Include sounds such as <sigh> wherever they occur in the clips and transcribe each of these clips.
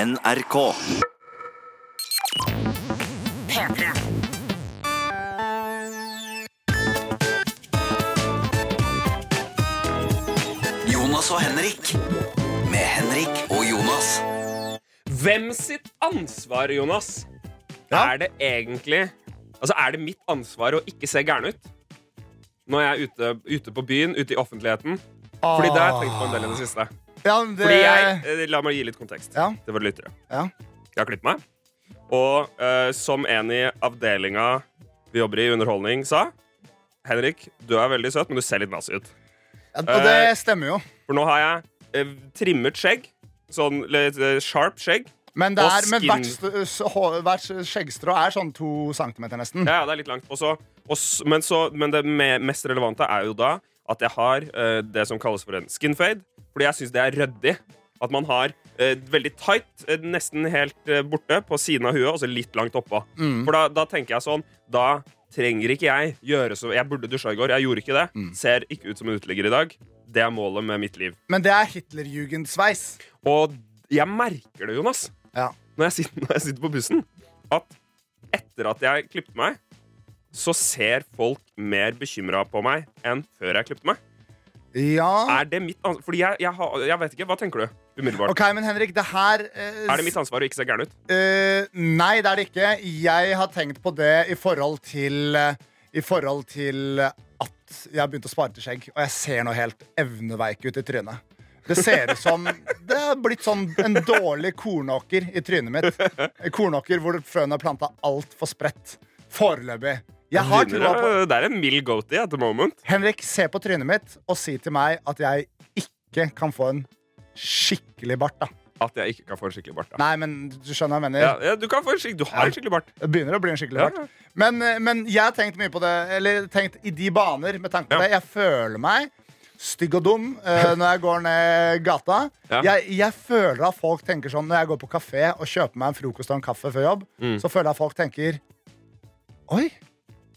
NRK. P3. Jonas og Henrik. Med Henrik og Jonas. Hvem sitt ansvar, Jonas, Ja. er det egentlig Altså, Er det mitt ansvar å ikke se gæren ut? Når jeg er ute, ute på byen, ute i offentligheten? Fordi det har jeg tenkt på en del i det siste. Ja, men det, Fordi jeg, eh, La meg gi litt kontekst Ja. Det var lyttere. Ja. Jeg har klippet meg. Og eh, som en i avdelinga vi jobber i, underholdning, sa Henrik, du er veldig søt, men du ser litt nazi ut. ja, og det stemmer jo. For nå har jeg eh, trimmet skjegg. Sånn litt eh, sharp skjegg. Men, det Og er, men skin- hvert, st- s- hå- hvert skjeggstrå er sånn to centimeter nesten. Ja, ja, det er litt langt. Og så- og s- men, så, men det me mest relevante er jo da at jeg har eh, det som kalles for en skin fade. Fordi jeg syns det er ryddig. At man har eh, veldig tight, eh, nesten helt eh, borte på siden av huet, og så litt langt oppå. Mm. For da, da tenker jeg sånn Da trenger ikke jeg gjøre så Jeg burde dusja i går, jeg gjorde ikke det. Mm. Ser ikke ut som en uteligger i dag. Det er målet med mitt liv. Men det er Hitlerjugendsveis. Og jeg merker det, Jonas, Ja. når jeg sitter, <laughs> når jeg sitter på bussen, at etter at jeg klippet meg, så ser folk mer bekymra på meg enn før jeg klippet meg. Ja. Er det mitt ansvar? Fordi jeg, jeg, har, jeg vet ikke. Hva tenker du? Umiddelbart. OK, men Henrik, det her eh, Er det mitt ansvar å ikke se gæren ut? Eh, nei, det er det ikke. Jeg har tenkt på det i forhold til eh, I forhold til at jeg har begynt å spare til skjegg, og jeg ser nå helt evneveik ut i trynet. Det ser ut som <laughs> Det har blitt sånn en dårlig kornåker i trynet mitt. En kornåker hvor frøene er planta altfor spredt. Foreløpig. Det er en mild goatee at the moment. Henrik, se på trynet mitt og si til meg at jeg ikke kan få en skikkelig bart. da At jeg ikke kan få en skikkelig bart. Da. Nei, men du skjønner hva jeg mener? Ja, ja, du, kan få en du har en skikkelig bart. Det begynner å bli en skikkelig Ja, bart. Men, eh, men jeg har tenkt mye på det, eller tenkt i de baner med tanke på Ja. det. Jeg føler meg stygg og dum uh, <laughs> når jeg går ned gata. Ja. Jeg, jeg føler at folk tenker sånn når jeg går på kafé og kjøper meg en frokost og en kaffe før jobb, Mm. så føler jeg at folk tenker Oi,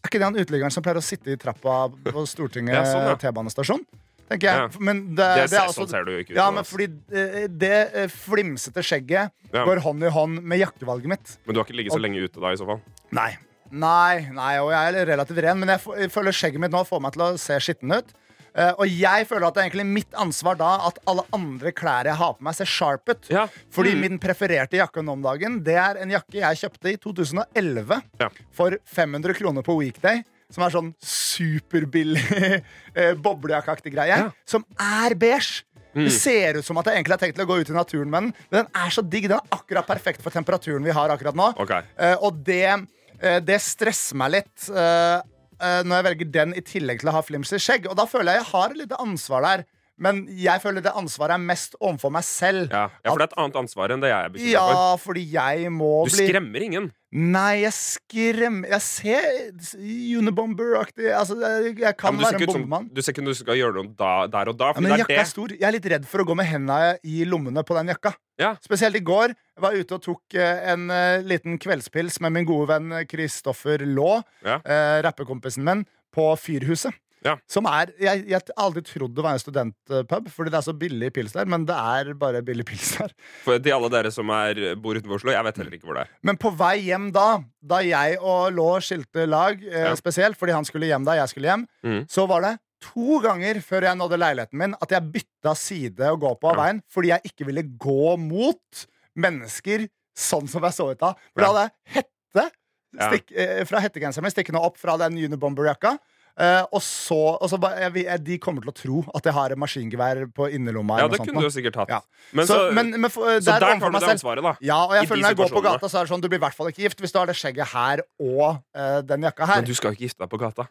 er ikke det han uteliggeren som pleier å sitte i trappa på Stortinget <laughs> Ja, sånn, ja. T-banestasjon? Tenker jeg. Ja. Men det, Det det er altså sånn ser du ikke ut. ja, men fordi eh, det eh, flimsete skjegget går hånd i hånd med jakkevalget mitt. men du har ikke ligget så lenge ute da, i så fall. Nei. Nei, nei, og jeg er relativt ren, men jeg, jeg føler skjegget mitt nå får meg til å se skitten ut. Eh, og jeg føler at det er egentlig mitt ansvar da at alle andre klær jeg har på meg, ser sharp ut. Ja. Fordi Mm. min prefererte jakke nå om dagen Det er en jakke jeg kjøpte i 2011 Ja. for 500 kroner på weekday. Som er sånn superbillig <laughs> eh, boblejakkeaktig greie. Ja. Som er beige. Mm. Det ser ut som at jeg egentlig har tenkt til å gå ut i naturen med den. Men den er så digg. Den er akkurat perfekt for temperaturen vi har akkurat nå. Okay. Uh, og det, det stresser meg litt eh, når jeg velger den i tillegg til å ha flimsy skjegg. Og da føler jeg jeg har et lite ansvar der. Men jeg føler det ansvaret er mest overfor meg selv. Ja. ja, for det er et annet ansvar enn det jeg er bekymra Ja, for. fordi jeg må Du bli skremmer ingen. Nei, jeg skremmer Jeg ser Unibomber-aktig. Altså, jeg, jeg kan ja, være en bombemann. du ser ikke ut som du skal gjøre noe da, der og da. Ja, men det jakka er stor. Jeg er litt redd for å gå med hendene i lommene på den jakka. Ja. Spesielt i går. Jeg var ute og tok eh, en eh, liten kveldspils med min gode venn Kristoffer Laa, Ja. eh, rappekompisen min, på Fyrhuset. Ja. Som er Jeg har aldri trodd det var en studentpub, fordi det er så billig pils der, men det er bare billig pils der. For til alle dere som er, bor utenfor Oslo, jeg vet heller ikke hvor det er. Men på vei hjem da, da jeg og Lå skilte lag, eh, Ja. spesielt fordi han skulle hjem da jeg skulle hjem, mm. så var det to ganger før jeg nådde leiligheten min, at jeg bytta side å gå på av veien fordi jeg ikke ville gå mot mennesker sånn som jeg så ut da. For da hadde jeg hette stikk, eh, fra hettegenseren min stikkende opp fra den Unibomber-jakka. Eh, og så, og så jeg, jeg, De kommer til å tro at jeg har en maskingevær på innerlomma. Ja, det kunne sånt du sikkert hatt. Ja. Men så, så, men, men for, så der der tar du det ansvaret, da. ja, og jeg I føler når jeg går på gata, så er det sånn Du blir i hvert fall ikke gift hvis du har det skjegget her og uh, den jakka her. Men du skal ikke gifte deg på gata.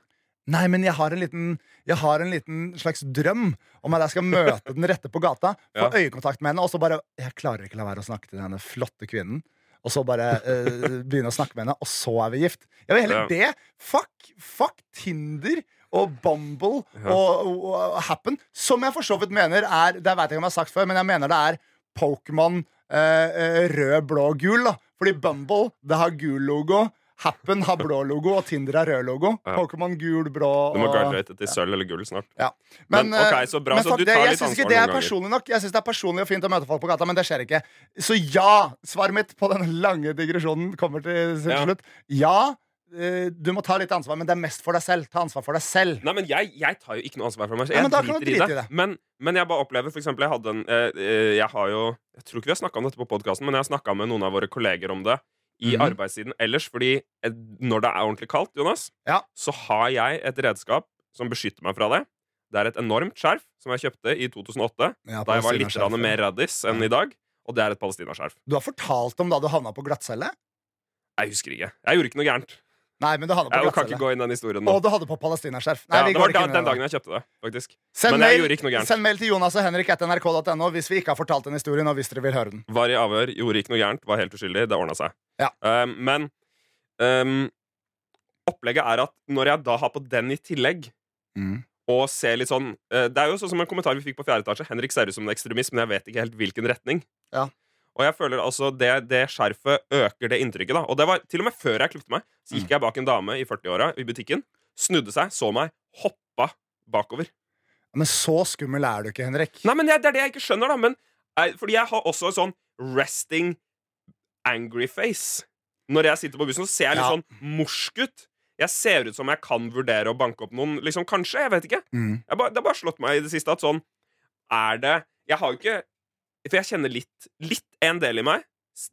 Nei, men jeg har en liten Jeg har en liten slags drøm om at jeg skal møte den rette på gata, få Ja. øyekontakt med henne, og så bare Jeg klarer ikke la være å snakke til denne flotte kvinnen. Og så bare uh, begynne å snakke med henne, og så er vi gift. Jeg vil heller det. Fuck, fuck Tinder og Bumble Ja. og, og, og Happen, som jeg for så vidt mener er Det vet jeg ikke om jeg har sagt før, men jeg mener det er Pokémon eh, eh, rød, blå, gul. da Fordi Bumble det har gul logo. Happen har blå logo, og Tinder har rød logo. Ja. Pokémon gul, blå Du må graduate til sølv eller gull snart. ja. Men, ok, eh, så bra, men så du tar litt ansvar det noen ganger. Jeg syns det er personlig og fint å møte folk på gata, men det skjer ikke. Så ja, svaret mitt på den lange digresjonen kommer til, sin Ja. slutt. Ja, eh, du må ta litt ansvar, men det er mest for deg selv. Ta ansvar for deg selv. Nei, men jeg, jeg tar jo ikke noe ansvar for meg. selv. Jeg men du driter drite i det. Men, men jeg bare opplever for eksempel, Jeg en eh, Jeg har jo Jeg tror ikke vi har snakka om dette på podkasten, men jeg har snakka med noen av våre kolleger om det i Mhm. arbeidstiden ellers. Fordi eh, når det er ordentlig kaldt, Jonas, Ja. så har jeg et redskap som beskytter meg fra det. Det er et enormt skjerf som jeg kjøpte i 2008, Ja, da jeg var litt mer raddis enn i dag. Og det er et palestinaskjerf. Du har fortalt om da du havna på glattcelle? Jeg husker ikke. Jeg gjorde ikke noe gærent. Nei, men du hadde på Jeg kan ikke gå inn den historien nå. Og du hadde på palestinaskjerf. Nei, Ja, det var da, den dagen jeg kjøpte det, faktisk. Send Men jeg mail, gjorde ikke noe gærent. send mail til Jonas og Henrik etter nrk.no hvis vi ikke har fortalt den historien, og hvis dere vil høre den. Var i avhør, gjorde ikke noe gærent, var helt uskyldig. Det ordna seg. Ja. Um, men um, opplegget er at når jeg da har på den i tillegg, og ser litt sånn uh, Det er jo sånn som en kommentar vi fikk på fjerde etasje. Henrik ser ut som en ekstremist, men jeg vet ikke helt hvilken retning. Ja. Og jeg føler altså det, det skjerfet øker det inntrykket. da Og det var til og med før jeg klipte meg, så gikk jeg bak en dame i 40-åra i butikken, snudde seg, så meg, hoppa bakover. Men så skummel er du ikke, Henrik. Nei, men jeg, Det er det jeg ikke skjønner, da. Men, jeg, fordi jeg har også en sånn resting angry face. Når jeg sitter på bussen, så ser jeg litt Ja. sånn morsk ut. Jeg ser ut som jeg kan vurdere å banke opp noen. Liksom, kanskje, jeg vet ikke. Mm. Jeg ba, det har bare slått meg i det siste at sånn Er det Jeg har jo ikke For jeg kjenner litt Litt en del i meg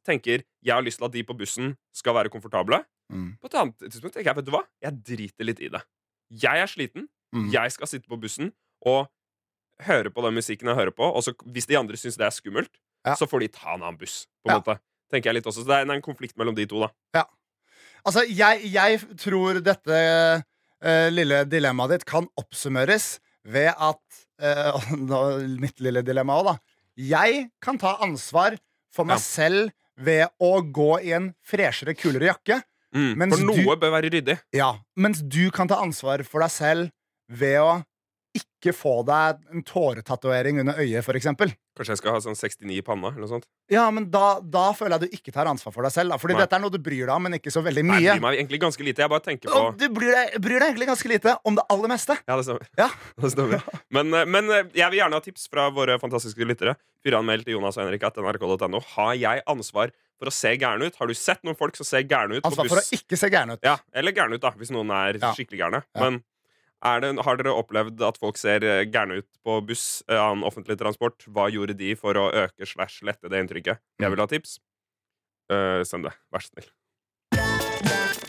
tenker jeg har lyst til at de på bussen skal være komfortable. Mm. På et annet tidspunkt tenker jeg, vet du hva? Jeg driter litt i det. Jeg er sliten. Mm. Jeg skal sitte på bussen og høre på den musikken jeg hører på. Og så, hvis de andre syns det er skummelt, Ja. så får de ta en annen buss. På en Ja. måte Tenker jeg litt også Så det er en, konflikt mellom de to, da. Altså, jeg, jeg tror dette uh, lille dilemmaet ditt kan oppsummeres ved at <laughs> uh, Mitt lille dilemma òg, da. Jeg kan ta ansvar for meg selv ved å gå i en freshere, kulere jakke. Mm. For noe du- bør være ryddig. Ja, Mens du kan ta ansvar for deg selv ved å ikke få deg en tåretatovering under øyet, f.eks. Kanskje jeg skal ha sånn 69 i panna, eller noe sånt. Ja, men da, da føler jeg du ikke tar ansvar for deg selv. Da. Fordi Nei. dette er noe du bryr deg om, men ikke så veldig Nei, mye. jeg bryr meg egentlig ganske lite. Jeg bare tenker på Og du bryr deg, bryr deg egentlig ganske lite om det aller meste. Ja, det stemmer. Ja. <laughs> Det stemmer. Men, eh, men eh, jeg vil gjerne ha tips fra våre fantastiske lyttere. Fyranmeld til Jonas og Henrik at nrk.no. Har jeg ansvar for å se gæren ut? Har du sett noen folk som ser gærne ut Ansvar for å ikke se gærne ut. Ja, eller gærne ut, da, hvis noen er Ja. skikkelig gærne. Ja. Men det, har dere opplevd at folk ser eh, gærne ut på buss, eh, annen offentlig transport? Hva gjorde de for å øke slash lette det inntrykket? Jeg vil ha tips. Uh, send det. Vær så snill.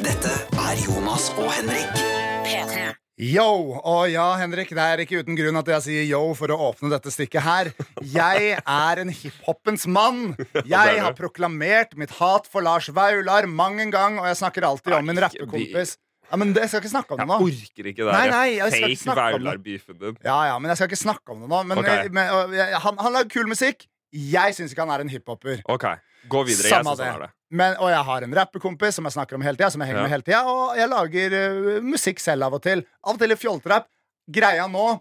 Dette er Jonas og Henrik. P3. Yo! Og ja, Henrik, det er ikke uten grunn at jeg sier yo for å åpne dette stykket her. Jeg er en hiphopens mann. Jeg har proklamert mitt hat for Lars Vaular mang en gang, og jeg snakker alltid om min rappekompis. Ja, men det, Jeg skal ikke snakke om det nå. Jeg orker ikke det Nei, nei, jeg skal ikke fake snakke om det. Vaular-beefen din. Ja, ja, men jeg skal ikke snakke om det nå. Men, Ok. eh, men, og jeg- han, han lager kul musikk. Jeg syns ikke han er en hiphoper. OK, gå videre. Jeg Samme synes han er det. Men, og jeg har en rappekompis som jeg snakker om hele tida, som jeg henger Ja. med hele tida, og jeg lager eh, musikk selv av og til. Av og til i fjoltrapp. Greia nå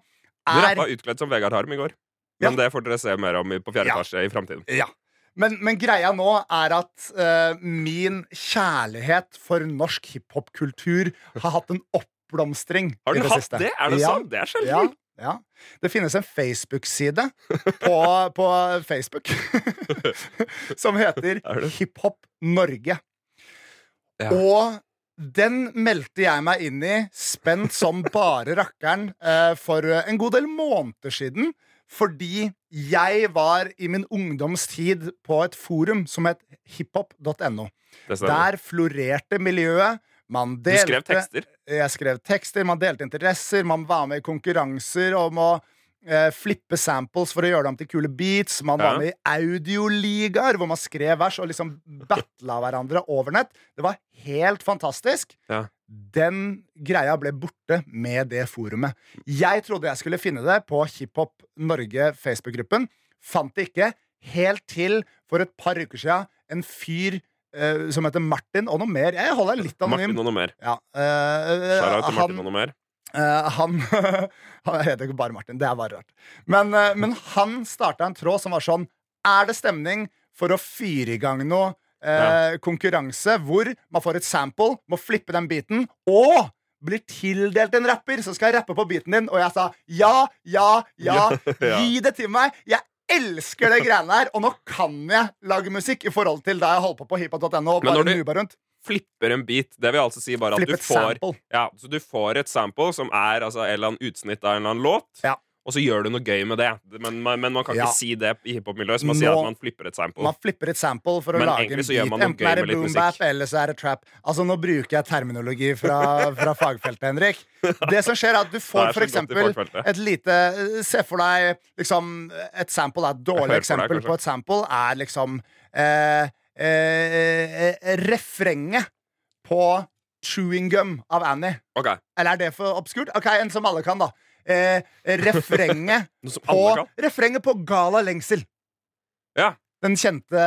Du er rappa utkledd som Vegard Harm i går. Ja. Men det får dere se mer om i- på fjerde Ja. etasje i framtiden. Ja. Men, men greia nå er at uh, min kjærlighet for norsk hiphop-kultur har hatt en oppblomstring Har den det hatt siste. det? Er det ja. sant? Det er Ja, sjelden. ja. Det finnes en Facebook-side <laughs> på, på Facebook <laughs> som heter Er? Hiphop Norge. Ja. Og den meldte jeg meg inn i, spent som bare rakkeren, uh, for en god del måneder siden. Fordi jeg var i min ungdomstid på et forum som het hiphop.no. Der florerte miljøet. Man Du skrev tekster. jeg skrev tekster, man delte interesser, man var med i konkurranser om å eh, flippe samples for å gjøre dem til kule beats. Man var med i audioligaer hvor man skrev vers og liksom battla hverandre over nett. Det var helt fantastisk. Ja. Den greia ble borte med det forumet. Jeg trodde jeg skulle finne det på Hiphop Norge Facebook-gruppen. Fant det ikke. Helt til for et par uker siden en fyr eh, som heter Martin, og noe mer. Jeg holder litt anonym. Martin og noe mer. Ja, eh, Shout-out til han, Martin og noe mer. Eh, han <laughs> Han heter ikke bare Martin, det er bare rart. Men, uh, men han starta en tråd som var sånn Er det stemning for å fyre i gang noe eh, konkurranse hvor man får et sample, må flippe den biten, og blir tildelt en rapper som skal rappe på beaten din. Og jeg sa ja, ja, ja, Ja. <laughs> gi det til meg. Jeg elsker det greiene her. Og nå kan jeg lage musikk i forhold til da jeg holdt på på hiphop.no. Men når du-. Flipper en beat. Det vil altså si bare at Flipp du et får sample. Ja, så du får et sample som er altså, en eller annen utsnitt av en eller annen låt, Ja. og så gjør du noe gøy med det. Men, men, men man kan Ja. ikke si det i hiphop-miljøet, man sier Nå- at man flipper et sample. Man flipper et sample for å Men lage egentlig en så gjør beat. man noe Enten gøy er det med litt boom bap, musikk. eller så er det trap. Altså Nå bruker jeg terminologi fra, fra fagfeltet, Henrik. <laughs> Det som skjer, er at du Det får er for så godt i eksempel fagfeltet. et lite Se for deg liksom Et sample er et Jeg hører dårlig på deg, eksempel kanskje. på et sample er liksom eh, eh, eh, refrenget på Chewing Gum av Annie. Okay. Eller er det for obskurt? Ok, En som alle kan, da. Eh, <laughs> refrenget på, kan. refrenget på Gala Lengsel. Ja. Den kjente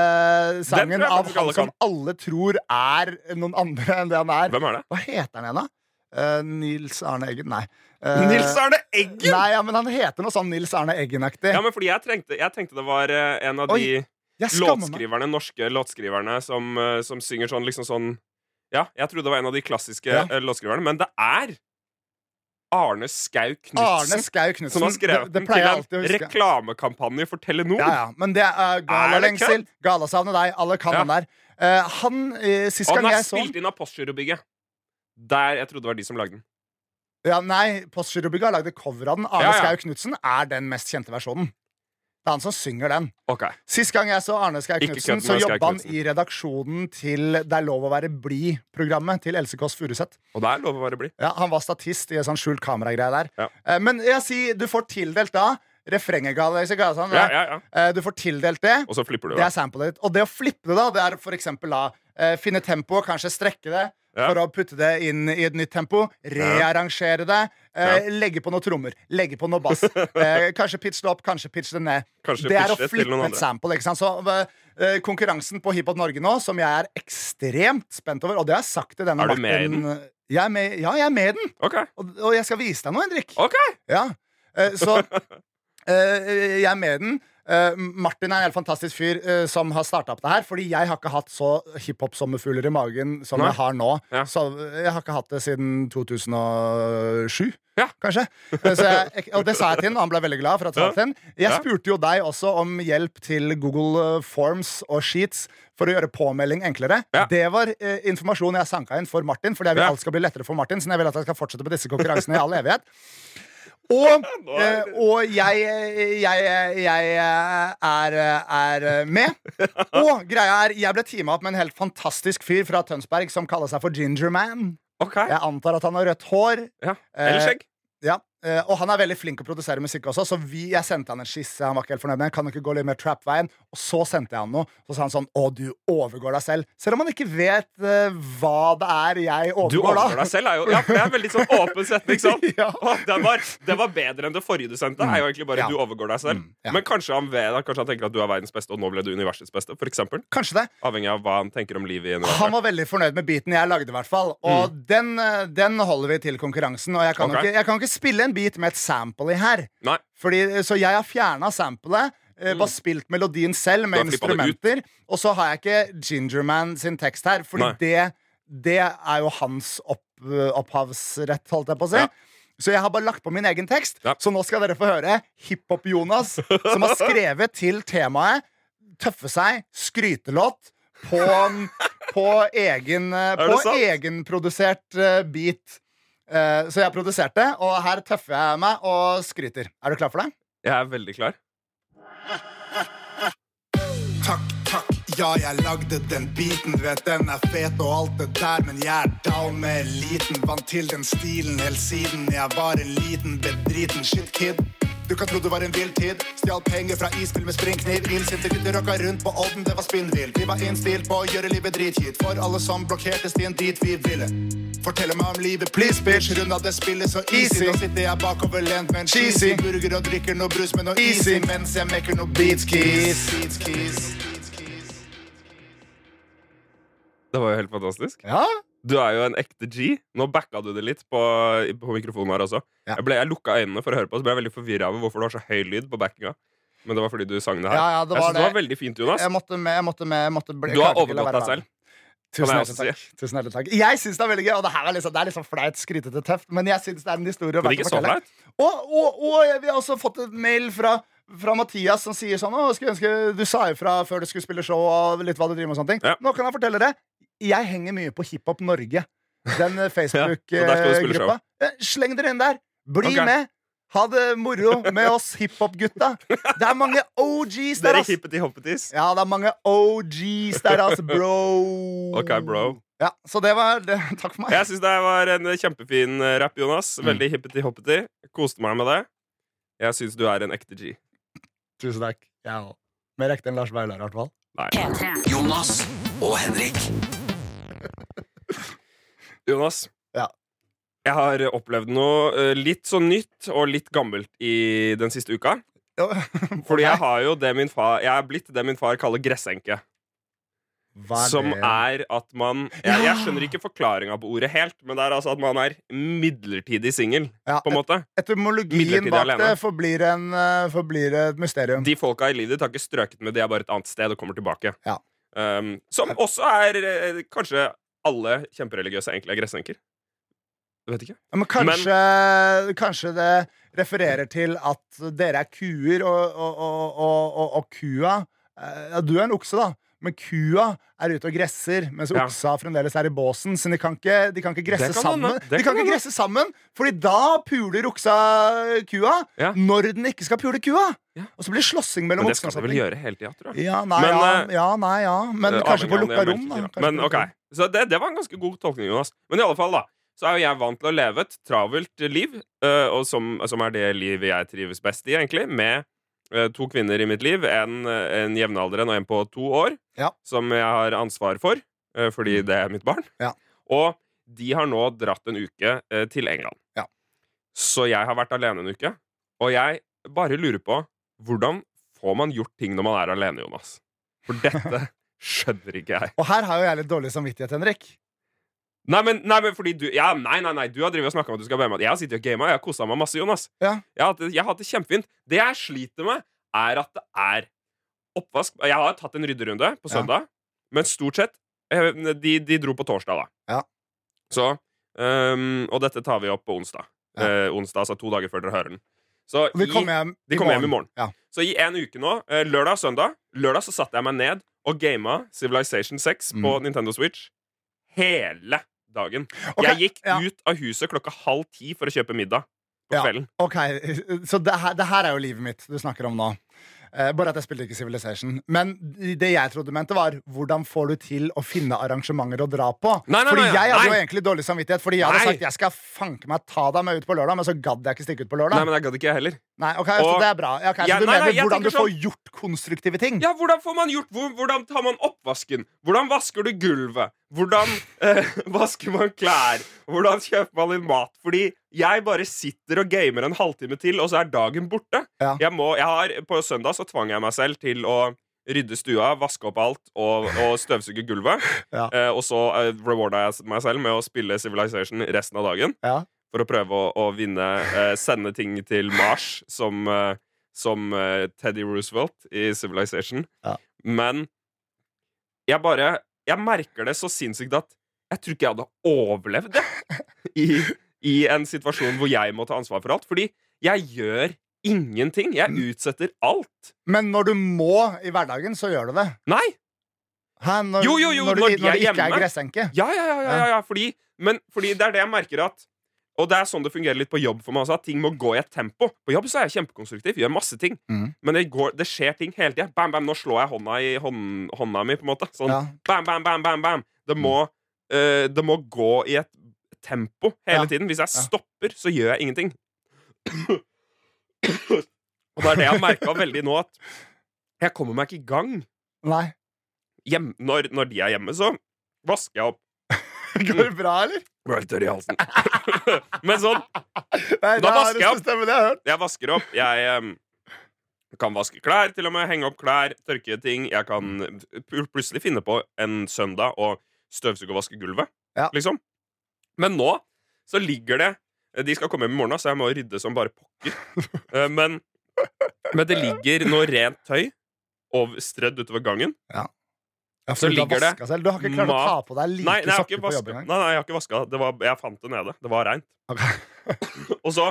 sangen av han som alle tror er noen andre enn det han er. Hvem er det? Hva heter han igjen, da? Eh, Nils Arne Eggen? Nei. Eh, Nils Arne Eggen! Nei, ja, men han heter noe sånn Nils Arne Eggen-aktig. Ja, men fordi jeg, trengte, jeg tenkte det var eh, en av Oi, de. Låtskriverne, norske låtskriverne som, eh, som synger sånn liksom sånn Ja, jeg trodde det var en av de klassiske Ja. eh, låtskriverne, men det er Arne Skau Arne Knutsen som har skrevet det, det den til en reklamekampanje for Telenor. Ja, ja, men det er Er Gala det Gala savner deg. Alle kan Ja. den der. Uh, han, uh, Sist gang jeg så Han så spilt inn av Postgirobygget. Der jeg trodde det var de som lagde den. ja, Nei, Postgirobygget har lagd cover av den. Arne Ja, ja. Skau Knutsen er den mest kjente versjonen. Det er han som synger den. Ok, Sist gang jeg så Arne Skei Knutsen, så jobba han i redaksjonen til Det er lov å være blid-programmet til Else Kåss Furuseth. Og det er lov å være blid. Ja, han var statist i en sånn skjult kameragreie der. Ja. Eh, Men jeg sier, du får tildelt da refrenget, sånn, Ja, ja, ja. Eh, Du får tildelt det. Og så flipper du Det det. Og det å flippe det, da, det er for eksempel da eh, finne tempo, kanskje strekke det. Ja. For å putte det inn i et nytt tempo. Rearrangere det. Eh, Legge på noe trommer. Legge på noe bass. <laughs> Eh, kanskje pitche det opp, kanskje pitche det ned. Kanskje det er å flippe et sample. Ikke sant? Så eh, Konkurransen på Hiphop Norge nå, som jeg er ekstremt spent over, og det har jeg sagt til denne Er du med i den? jeg er med, Ja, jeg er med i den. Okay. Og, og jeg skal vise deg noe, Henrik. Okay. Ja. Eh, så <laughs> eh, jeg er med i den. Eh, Martin er en helt fantastisk fyr uh, som har starta opp det her. Fordi jeg har ikke hatt så hiphop-sommerfugler i magen som Nei. jeg har nå. Ja. Så jeg har ikke hatt det siden 2007. Ja. Kanskje. Uh, Så jeg, og det sa jeg til han, og han ble veldig glad for at jeg ja. Jeg spurte jo deg også om hjelp til Google eh, Forms og Sheets for å gjøre påmelding enklere. Ja. Det var eh, informasjon jeg sanka inn for Martin, fordi jeg vil Ja. alt skal bli lettere for Martin. Så jeg vil at jeg skal fortsette på disse konkurransene i all evighet. Og, <laughs> eh, og jeg, jeg, jeg er, er med. <laughs> Og greia er, jeg ble teama opp med en helt fantastisk fyr fra Tønsberg som kaller seg for Gingerman. Okay. Jeg antar at han har rødt hår. ja Eller Eh, skjegg. Ja, eh, Og han er veldig flink til å produsere musikk også, så vi, jeg sendte han en skisse. Han var ikke helt fornøyd med. Kan du ikke gå litt mer trap-veien? Og så sendte jeg han noe. Så sa han sånn Å, du overgår deg selv. Selv om han ikke vet uh, hva det er jeg overgår, Du overgår, da. deg selv. Er jo, ja, for det er en veldig sånn åpen setning. Sånn. <laughs> Ja. det, var, det, var bedre enn det forrige du sendte. Er jo egentlig bare Ja. du overgår deg selv. Mm, ja. Men kanskje han, vet, da, kanskje han tenker at du er verdens beste, og nå ble du universets beste. For eksempel. Kanskje det. Avhengig av hva han tenker om livet i universet. Han var veldig fornøyd med beaten jeg lagde, i hvert fall. Og den, eh, den holder vi til konkurransen. Og jeg kan, okay. ikke, jeg kan ikke spille en beat med et sample i her. Fordi, så jeg har fjerna samplet. Mm. Bare spilt melodien selv med instrumenter. Og så har jeg ikke Gingerman sin tekst her, Fordi det, det er jo hans opp, opphavsrett, holdt jeg på å si. Ja. Så jeg har bare lagt på min egen tekst. Ja. Så nå skal dere få høre Hiphop-Jonas, som har skrevet til temaet Tøffe seg, skrytelåt, på, på, egen, eh, på egenprodusert eh, beat. Eh, Så jeg produserte, og her tøffer jeg meg og skryter. Er du klar for det? Jeg er veldig klar. Takk, takk, ja, jeg lagde den biten. Vet den er fet og alt det der, men jeg er down med eliten. Vant til den stilen helt siden jeg var en liten bedriten shit kid. Du kan tro det var en vill tid. Stjal penger fra isbil med springkniv. Illsinte gutter rocka rundt på Olden, det var spinnvill. Vi var innstilt på å gjøre livet dritkjipt for alle som blokkerte stien dit vi ville. Fortelle meg om livet, please, bitch. Runda det spillet så easy. Nå sitter jeg bakoverlent med en Cheesy. burger og drikker noe brus med noe Easy. mens jeg maker noe Beats, keys. Beats, keys. Det var jo helt fantastisk. Ja. Du er jo en ekte G. Nå backa du det litt på, på mikrofonen her også. Ja. Jeg, ble, jeg lukka øynene for å høre på, så ble jeg veldig forvirra over hvorfor det var så høy lyd på backinga. men det var fordi du sang det her. Ja, ja, det jeg var synes det var veldig fint, Jonas. Jeg måtte med. Jeg måtte med jeg måtte bli, Du har overgått deg selv. Tusen hjertelig takk. Tusen hjertelig takk. Jeg syns det er veldig gøy, og det her er liksom, det er liksom flaut, skrytete, tøft, men jeg syns det er en historie å fortelle. Og, og, og vi har også fått et mail fra, fra Mathias som sier sånn Å, skulle ønske du sa ifra før du skulle spille show og litt hva du driver med og sånne ting. Ja. Nå kan jeg fortelle det. Jeg henger mye på Hiphop Norge. Den eh, <laughs> Ja, Facebook-gruppa. ja, Sleng dere inn der. Bli okay. med. Ha det moro med oss hiphop-gutta. Det er mange OGs der, ass. Ja, det er mange OGs der, ass, bro. <laughs> Ok, bro. Ja, så det var det. <laughs> Takk for meg. Jeg syns det var en kjempefin eh, rapp, Jonas. Mm. Veldig hippety-hoppety. Koste meg med det. Jeg syns du er en ekte G. Tusen takk. Jeg òg. Mer ekte enn Lars Vaular, i hvert fall. Jonas og Henrik. Jonas. Ja. Jeg har opplevd noe eh, litt så nytt og litt gammelt i den siste uka. <laughs> Fordi jeg har jo det min far Jeg er blitt det min far kaller gressenke. Hva Som er at man jeg, jeg skjønner ikke forklaringa på ordet helt, men det er altså at man er midlertidig singel, ja, på en måte. Etymologien bak alene. det forblir, en, eh, forblir et mysterium. De folka i livet ditt har ikke strøket med, de er bare et annet sted og kommer tilbake. Ja. Um, som også er eh, Kanskje alle kjempereligiøse egentlig er gressenker. Vet ikke. Ja, Men kanskje, kanskje det refererer til at dere er kuer, og, og, og, og, og, og kua eh, Ja, du er en okse, da. Men kua er ute og gresser, mens Ja. oksa fremdeles er i båsen. Så de kan ikke, de kan ikke gresse kan sammen. De kan kan ikke gresse sammen Fordi da puler oksa kua Ja. når den ikke skal pule kua. Ja. Og så blir det slåssing mellom Men det skal vi vel gjøre hele tida, tror jeg. Ja, nei, Men, ja, eh, ja, nei, ja. Men Eh, kanskje på lukka rom. Da. Men ok. Så det, det var en ganske god tolkning, Jonas. Men i alle fall, da. Så er jo jeg vant til å leve et travelt liv, uh, og som, som er det livet jeg trives best i, egentlig, med uh, to kvinner i mitt liv. En, en jevnaldrende og en på to år, Ja. som jeg har ansvar for, fordi det er mitt barn. Ja. Og de har nå dratt en uke til England. Ja. Så jeg har vært alene en uke. Og jeg bare lurer på hvordan får man gjort ting når man er alene, Jonas? For dette <laughs> skjønner ikke jeg. Og her har jo jeg litt dårlig samvittighet, Henrik. Nei, men, nei, men fordi du Ja, nei, nei, nei, du har drevet og snakka om at du skal være med. Jeg har sittet og gama. Jeg har kosa meg masse, Jonas. Ja. Jeg har hatt det, jeg har hatt det kjempefint. Det jeg sliter med, er at det er oppvask Jeg har tatt en rydderunde på Ja. søndag, men stort sett eh, de, de dro på torsdag, da. Ja. Så um, Og dette tar vi opp på onsdag. Ja. Eh, onsdag, altså to dager før dere hører den. Så vi kommer hjem de kommer hjem i morgen. Ja. Så i en uke nå, eh, lørdag og søndag Lørdag så satte jeg meg ned og gama Civilization 6 på Mm. Nintendo Switch hele dagen. Okay, Jeg gikk ja. ut av huset klokka halv ti for å kjøpe middag på Ja. kvelden. Ok, <laughs> Så det her, det her er jo livet mitt du snakker om nå. Eh, bare at jeg spilte ikke Civilization. Men det jeg trodde du mente, var hvordan får du til å finne arrangementer å dra på? Nei, nei, fordi nei, jeg hadde jo egentlig dårlig samvittighet, fordi jeg hadde sagt jeg skal fanke meg ta deg med ut på lørdag, men så gadd jeg ikke stikke ut på lørdag. Nei, men jeg gadd ikke, jeg heller. Nei, ok, så det er bra. Ja, ok, så du mener hvordan du får sånn- gjort konstruktive ting? Ja, hvordan får man gjort hvor, Hvordan tar man oppvasken? Hvordan vasker du gulvet? Hvordan eh, <laughs> vasker man klær? Hvordan kjøper man inn mat? Fordi jeg bare sitter og gamer en halvtime til, og så er dagen borte. Ja. Jeg må, jeg har, på søndag så tvang jeg meg selv til å rydde stua, vaske opp alt og, og støvsuge gulvet. <laughs> Ja. Eh, og så eh, rewarda jeg meg selv med å spille Civilization resten av dagen. Ja. For å prøve å, å vinne eh, Sende ting til Mars som, eh, som eh, Teddy Roosevelt i Civilization. Ja. Men jeg bare Jeg merker det så sinnssykt at jeg tror ikke jeg hadde overlevd det <laughs> i, i en situasjon hvor jeg må ta ansvar for alt. Fordi jeg gjør ingenting. Jeg Mm. utsetter alt. Men når du må i hverdagen, så gjør du det. Nei! Hæ? Når, Jo, jo, jo, når, du, når det ikke er gressenke. Ja, ja, ja, ja, ja, ja fordi, Men fordi det er det jeg merker at Og det er sånn det fungerer litt på jobb for meg også, at ting må gå i et tempo. På jobb så er jeg kjempekonstruktiv, gjør masse ting. Mm. Men det, går, det skjer ting hele tida. Bam, bam, nå slår jeg hånda i hånd, hånda mi, på en måte. Sånn Ja. bam, bam, bam, bam, bam. Det må, eh, det må gå i et tempo hele Ja. tiden. Hvis jeg stopper, så gjør jeg ingenting. Og det er det jeg har merka veldig nå, at jeg kommer meg ikke i gang. Nei. Hjem, når, når de er hjemme, så vasker jeg opp. <laughs> Går det bra, eller? Ble helt tørr i halsen. <laughs> Men sånn, Nei, Da er vasker jeg opp. systemet jeg jeg vasker opp. Jeg um, kan vaske klær, til og med. Henge opp klær, tørke ting. Jeg kan plutselig finne på en søndag å støvsuge og vaske gulvet. Ja. Liksom. Men nå så ligger det De skal komme hjem i morgen, så jeg må rydde som bare pokker. <laughs> Eh, Men Men det ligger noe rent tøy over, strødd utover gangen. Ja, Så du har ligger det selv. Du har ikke klart å ta på deg like Nei, nei, sokker på jobb engang? Nei, nei, jeg har ikke vaska. Det var, jeg fant det nede. Det var reint. Okay. <laughs> Og så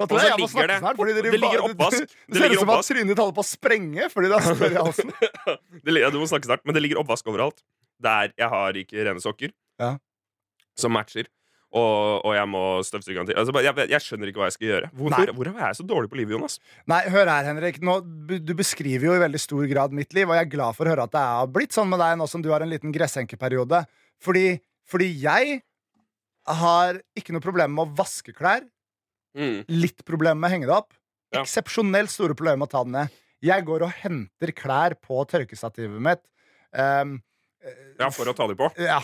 Og så ligger det- snart, dere det ligger oppvask. <laughs> Det, Det ser ut som at trynet ditt holder på å sprenge fordi det har større i halsen. det, ja, Du må snakke snart, men det ligger oppvask overalt. Der jeg har ikke rene sokker Ja. som matcher. Og, og jeg må støvsuge til. Altså, jeg, jeg skjønner ikke hva jeg skal gjøre. Hvorfor, hvorfor er jeg så dårlig på livet, Jonas? Nei, hør her, Henrik. Nå, du beskriver jo i veldig stor grad mitt liv, og jeg er glad for å høre at det har blitt sånn med deg nå som du har en liten gressenkeperiode. Fordi, fordi jeg har ikke noe problem med å vaske klær. Mm. Litt problem med å henge det opp. Ja. Eksepsjonelt store problemer med å ta det ned. Jeg går og henter klær på tørkestativet mitt. Um, Ja, for å ta dem på. Ja,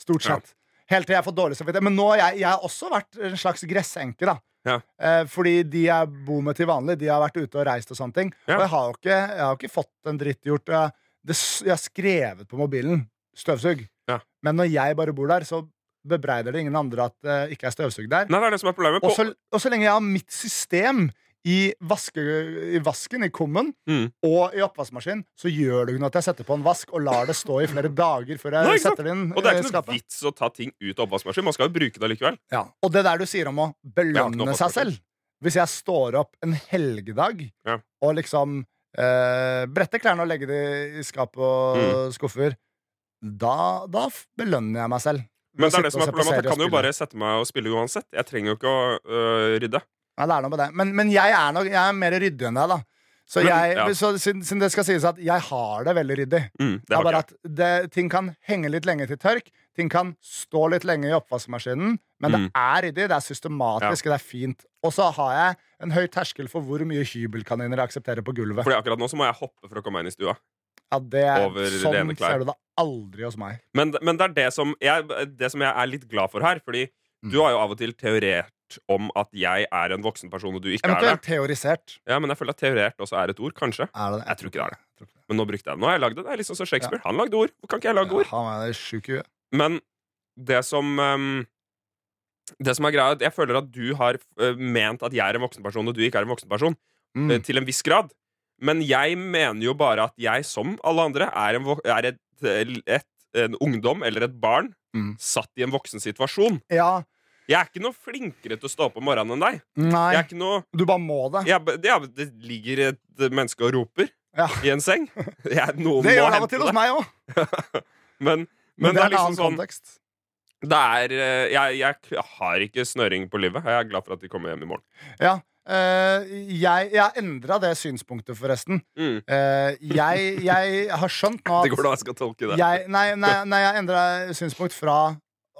stort Ja. sett. Helt til jeg får dårlig samvittighet. Men nå jeg, jeg har også vært en slags gressenke, da. Ja. Eh, fordi de jeg bor med til vanlig, de har vært ute og reist og sånne ting. Ja. Og jeg har jo ikke, jeg har ikke fått en dritt gjort. Jeg, det, jeg har skrevet på mobilen 'støvsug'. Ja. Men når jeg bare bor der, så bebreider det ingen andre at det ikke er støvsugd der. Nei, det er det som er problemet. Og så, og så lenge jeg har mitt system i, vaske, i vasken, i kummen, Mm. og i oppvaskmaskinen, så gjør det ikke noe at jeg setter på en vask og lar det stå i flere dager før jeg Nei, setter det inn og det er ikke noe vits å ta ting ut av oppvaskmaskinen. Man skal jo bruke det likevel. Ja. Og det der du sier om å belønne seg selv Hvis jeg står opp en helgedag Ja. og liksom eh, bretter klærne og legger det i skap og Mm. skuffer, da, da belønner jeg meg selv. Men det er det som er problemet jeg kan jo bare sette meg og spille uansett. Jeg trenger jo ikke å øh, rydde. Ja, det er noe med det. Men, men jeg er nok jeg er mer ryddig enn deg, da. Så, Men, jeg, ja. så siden, siden det skal sies at jeg har det veldig ryddig. Mm, det Det er bare at det, ting kan henge litt lenge til tørk. Ting kan stå litt lenge i oppvaskmaskinen. Men det Mm. er ryddig, det er systematisk, det er fint. Og så har jeg en høy terskel for hvor mye hybelkaniner jeg aksepterer på gulvet. Fordi akkurat nå så må jeg hoppe for å komme meg inn i stua. Ja, det er, over sånn ser du det aldri hos meg. Men, men det er det som, jeg, det som jeg er litt glad for her. Fordi Mm. du har jo av og til teorert om at jeg er en voksen person, og du ikke er det. Eventuelt teorisert. Ja, Men jeg føler at teorert også er et ord. Kanskje. Er det? Jeg tror ikke det er det. Jeg tror ikke det. Men nå brukte jeg det. Nå har jeg lagd det. Det er liksom som Shakespeare. Han lagde ord. Hvor kan ikke jeg lage ord? Ja, han er sjuk i huet. Men det som ehm, Det som er greia, er at jeg føler at du har eh, ment at jeg er en voksen person, og du ikke er en voksen person. Mm. eh, Til en viss grad. Men jeg mener jo bare at jeg, som alle andre, er en, vok- er et, et, en ungdom eller et barn Mm. satt i en voksen situasjon. Ja, Jeg er ikke noe flinkere til å stå opp om morgenen enn deg. nei, Jeg er ikke noe du bare må det. jeg, ja, Det ligger et menneske og roper Ja. i en seng. <laughs> Jeg, noen Det må gjør det av og hente til hos meg òg. <laughs> Men, Men, men det er det en liksom annen sånn kontekst. Det er eh, jeg, jeg har ikke snøring på livet. Jeg er glad for at de kommer hjem i morgen. Ja. eh, jeg, jeg har endra det synspunktet, forresten. Mm. Eh, jeg, jeg har skjønt <laughs> nå Det går da jeg skal tolke det. jeg, nei, nei, nei, jeg endra synspunkt fra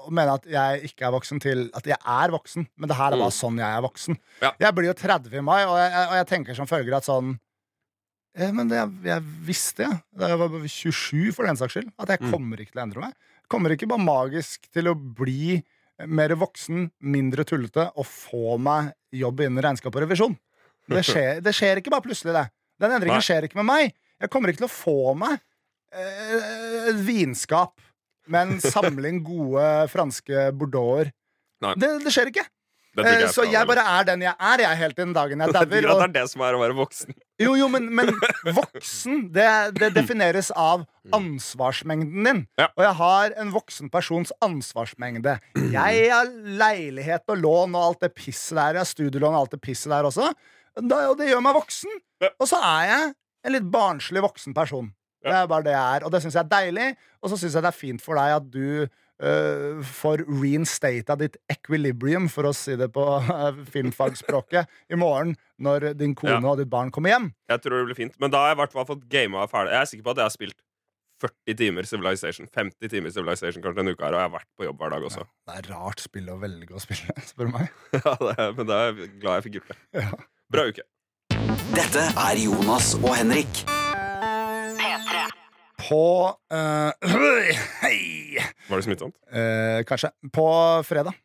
å mene at jeg ikke er voksen, til at jeg er voksen. Men det her er bare Mm. sånn jeg er voksen. Ja. Jeg blir jo 30 i mai, og jeg, og jeg tenker som følger at sånn eh, Men det, jeg visste jeg, da jeg var 27 for den saks skyld, at jeg Mm. kommer ikke til å endre meg. Kommer ikke bare magisk til å bli mer voksen, mindre tullete og få meg jobb innen regnskap og revisjon. Det <laughs> skjer, det skjer ikke bare plutselig, det. Den endringen Nei. skjer ikke med meg. Jeg kommer ikke til å få meg eh, vinskap med en samling gode franske bordeauxer. Nei. Det, det skjer ikke. Det Eh, så jeg bare er den jeg er, jeg, helt til den dagen jeg <laughs> dauer. det er det som er å være voksen. jo, jo, men, men <laughs> voksen, det, det defineres av ansvarsmengden din. Ja. Og jeg har en voksen persons ansvarsmengde. Jeg har leilighet og lån og alt det pisset der. Jeg har studielån og alt det pisset der også. Og det gjør meg voksen. Og så er jeg en litt barnslig voksen person. Det er bare det jeg er. Og det syns jeg er deilig. Og så syns jeg det er fint for deg at du Uh, får reinstata ditt equilibrium, for å si det på uh, filmfagspråket, i morgen når din kone Ja. og ditt barn kommer hjem. Jeg tror det blir fint Men da har jeg i hvert fall fått gama ferdig. Jeg er sikker på at jeg har spilt 40 timer Civilization. 50 timer Civilization kanskje denne uka her, og jeg har vært på jobb hver dag også. Det er rart spill å velge å spille, <laughs> spør du meg. <laughs> Ja, det er, men da er jeg glad jeg fikk gjort det. Ja. Bra uke. Dette er Jonas og Henrik. På øh, <clears throat> Hei! Var det smittsomt? Eh, kanskje. På fredag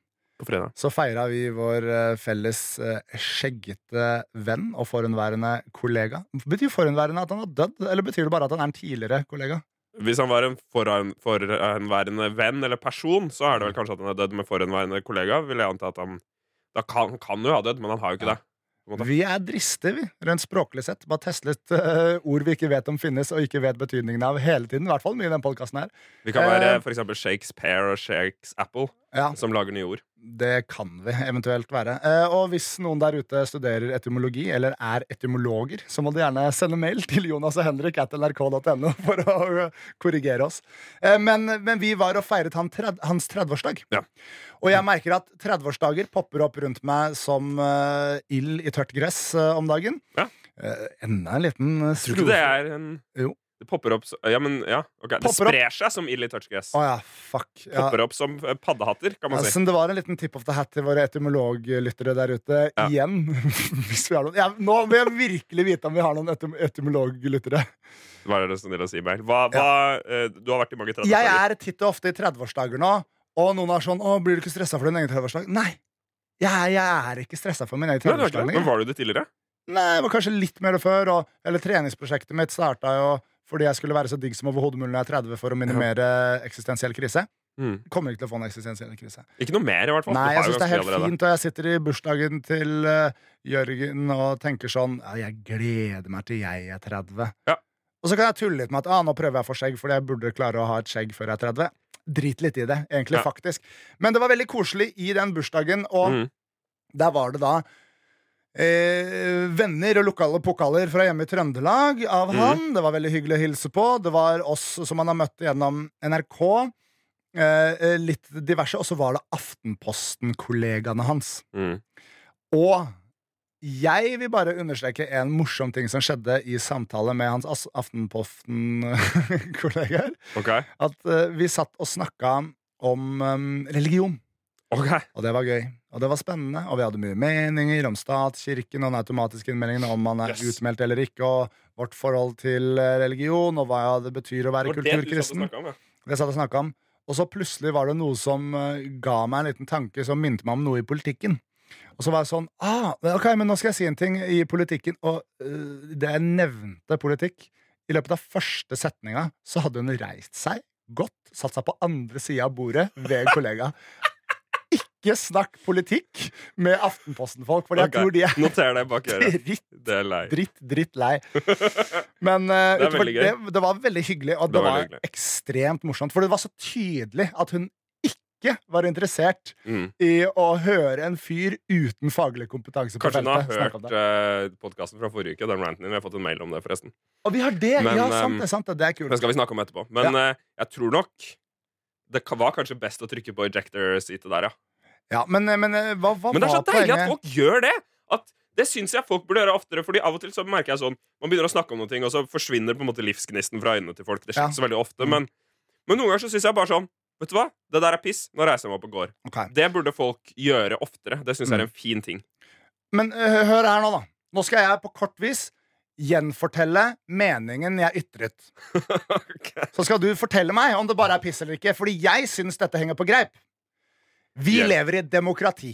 På fredag. så feira vi vår eh, felles eh, skjeggete venn og forhenværende kollega. Betyr forhenværende at han har dødd, eller betyr det bare at han er en tidligere kollega? Hvis han var en foran- forhenværende venn eller person, så er det vel kanskje at han er dødd med forhenværende kollega. Vil jeg anta at han Da kan, kan jo ha dødd, men han har jo ikke Ja. det. Vi er driste, vi, rent språklig sett. Bare teste litt uh, ord vi ikke vet om finnes, og ikke vet betydningen av hele tiden. I hvert fall mye i den podkasten her. Vi kan være uh, for eksempel Shakespeare og Shakes Apple, Ja, som lager nye ord. det kan vi eventuelt være. Eh, og hvis noen der ute studerer etymologi, eller er etymologer, så må de gjerne sende mail til Jonas og Henrik at nrk.no for å eh, korrigere oss. Eh, men, men vi var og feiret han tred, hans 30-årsdag. Ja. Og jeg merker at 30-årsdager popper opp rundt meg som uh, ild i tørt gress uh, om dagen. Ja. Uh, enda en liten eh, Tror du det er en Jo. Det popper opp så, Ja, men ja. ok. Det sprer opp. seg som ild i touchgress. Oh, ja, fuck. Ja. Popper opp som eh, paddehatter, kan man si. Altså, det var en liten tip of the hat til våre etymologlyttere der ute. Ja. Igjen. <laughs> Hvis vi har noen. Ja, nå vil jeg virkelig vite om vi har noen etym etymologlyttere. Hva er det som dere å si, Beil? Hva, hva, eh, du har vært i mange Jeg 30-årsdager. er titt og ofte i 30-årsdager nå, og noen er sånn 'Å, blir du ikke stressa for din egen 30-årsdag?' Nei. Jeg, jeg er ikke stressa for min egen Nei, du er 30-årsdag. det. Men var du det tidligere? Nei, jeg var kanskje litt mer før. Og, eller treningsprosjektet mitt starta jo fordi jeg skulle være så digg som overhodet mulig når jeg er 30 for å minimere eksistensiell krise. Mm. Kommer ikke til å få en eksistensiell krise. Ikke noe mer, i hvert fall. Nei, jeg syns det er helt allerede. fint, og jeg sitter i bursdagen til uh, Jørgen og tenker sånn ja, Jeg gleder meg til jeg er 30. Ja. Og så kan jeg tulle litt med at ah, nå prøver jeg for skjegg fordi jeg burde klare å ha et skjegg før jeg er 30. Drit litt i det, egentlig, Ja. faktisk. Men det var veldig koselig i den bursdagen, og Mm. der var det da Eh, venner og lokale pokaler fra hjemme i Trøndelag av mm. han. Det var veldig hyggelig å hilse på. Det var oss som han har møtt gjennom NRK. Eh, eh, litt diverse. Og så var det Aftenposten-kollegaene hans. Mm. Og jeg vil bare understreke en morsom ting som skjedde i samtale med hans Aftenposten-kollegaer. Okay. At eh, vi satt og snakka om um, religion. Okay. Og det var gøy. Og det var spennende. Og vi hadde mye meninger om statskirken og den automatiske innmeldingen om man er Yes. utmeldt eller ikke, og vårt forhold til eh, religion, og hva det betyr å være Det det kulturkristen. om, ja. Det satt og snakket om. Og så plutselig var det noe som eh, ga meg en liten tanke som minte meg om noe i politikken. Og så var jeg sånn ah, Ok, men nå skal jeg si en ting i politikken. Og uh, det jeg nevnte politikk, i løpet av første setninga så hadde hun reist seg, gått, satt seg på andre sida av bordet ved en kollega. Ikke snakk politikk med Aftenposten-folk, for jeg Ok, tror de er Noter det bak øret. <laughs> dritt Det er lei. dritt, dritt lei. <laughs> Men uh, Det utenfor, det, det var veldig hyggelig, og Det det, var hyggelig. ekstremt morsomt. For det var så tydelig at hun ikke var interessert Mm. i å høre en fyr uten faglig kompetanse Kanskje hun har hørt uh, podkasten fra forrige uke. Den ranten din. Vi har fått en mail om det, forresten. Og vi har det! Men, ja, sant det, sant det. Er Det skal vi snakke om etterpå. Men eh, jeg tror nok det var kanskje best å trykke på ejector-seatet der, ja. Ja, men, men eh, hva, hva Men det er så deilig at folk gjør det! At det syns jeg folk burde gjøre oftere. Fordi av og til så merker jeg sånn Man begynner å snakke om noe, og så forsvinner på en måte livsgnisten fra øynene til folk. Det skjer Ja. så veldig ofte, Mm. men, men noen ganger så syns jeg bare sånn Vet du hva? Det der er piss. Nå reiser jeg meg opp og går. Okay. Det burde folk gjøre oftere. Det syns jeg Mm. er en fin ting. Men eh, hør her nå, da. Nå skal jeg på kort vis gjenfortelle meningen jeg ytret. <laughs> okay. Så skal du fortelle meg om det bare er piss eller ikke, fordi jeg syns dette henger på greip. Vi yeah. lever i et demokrati.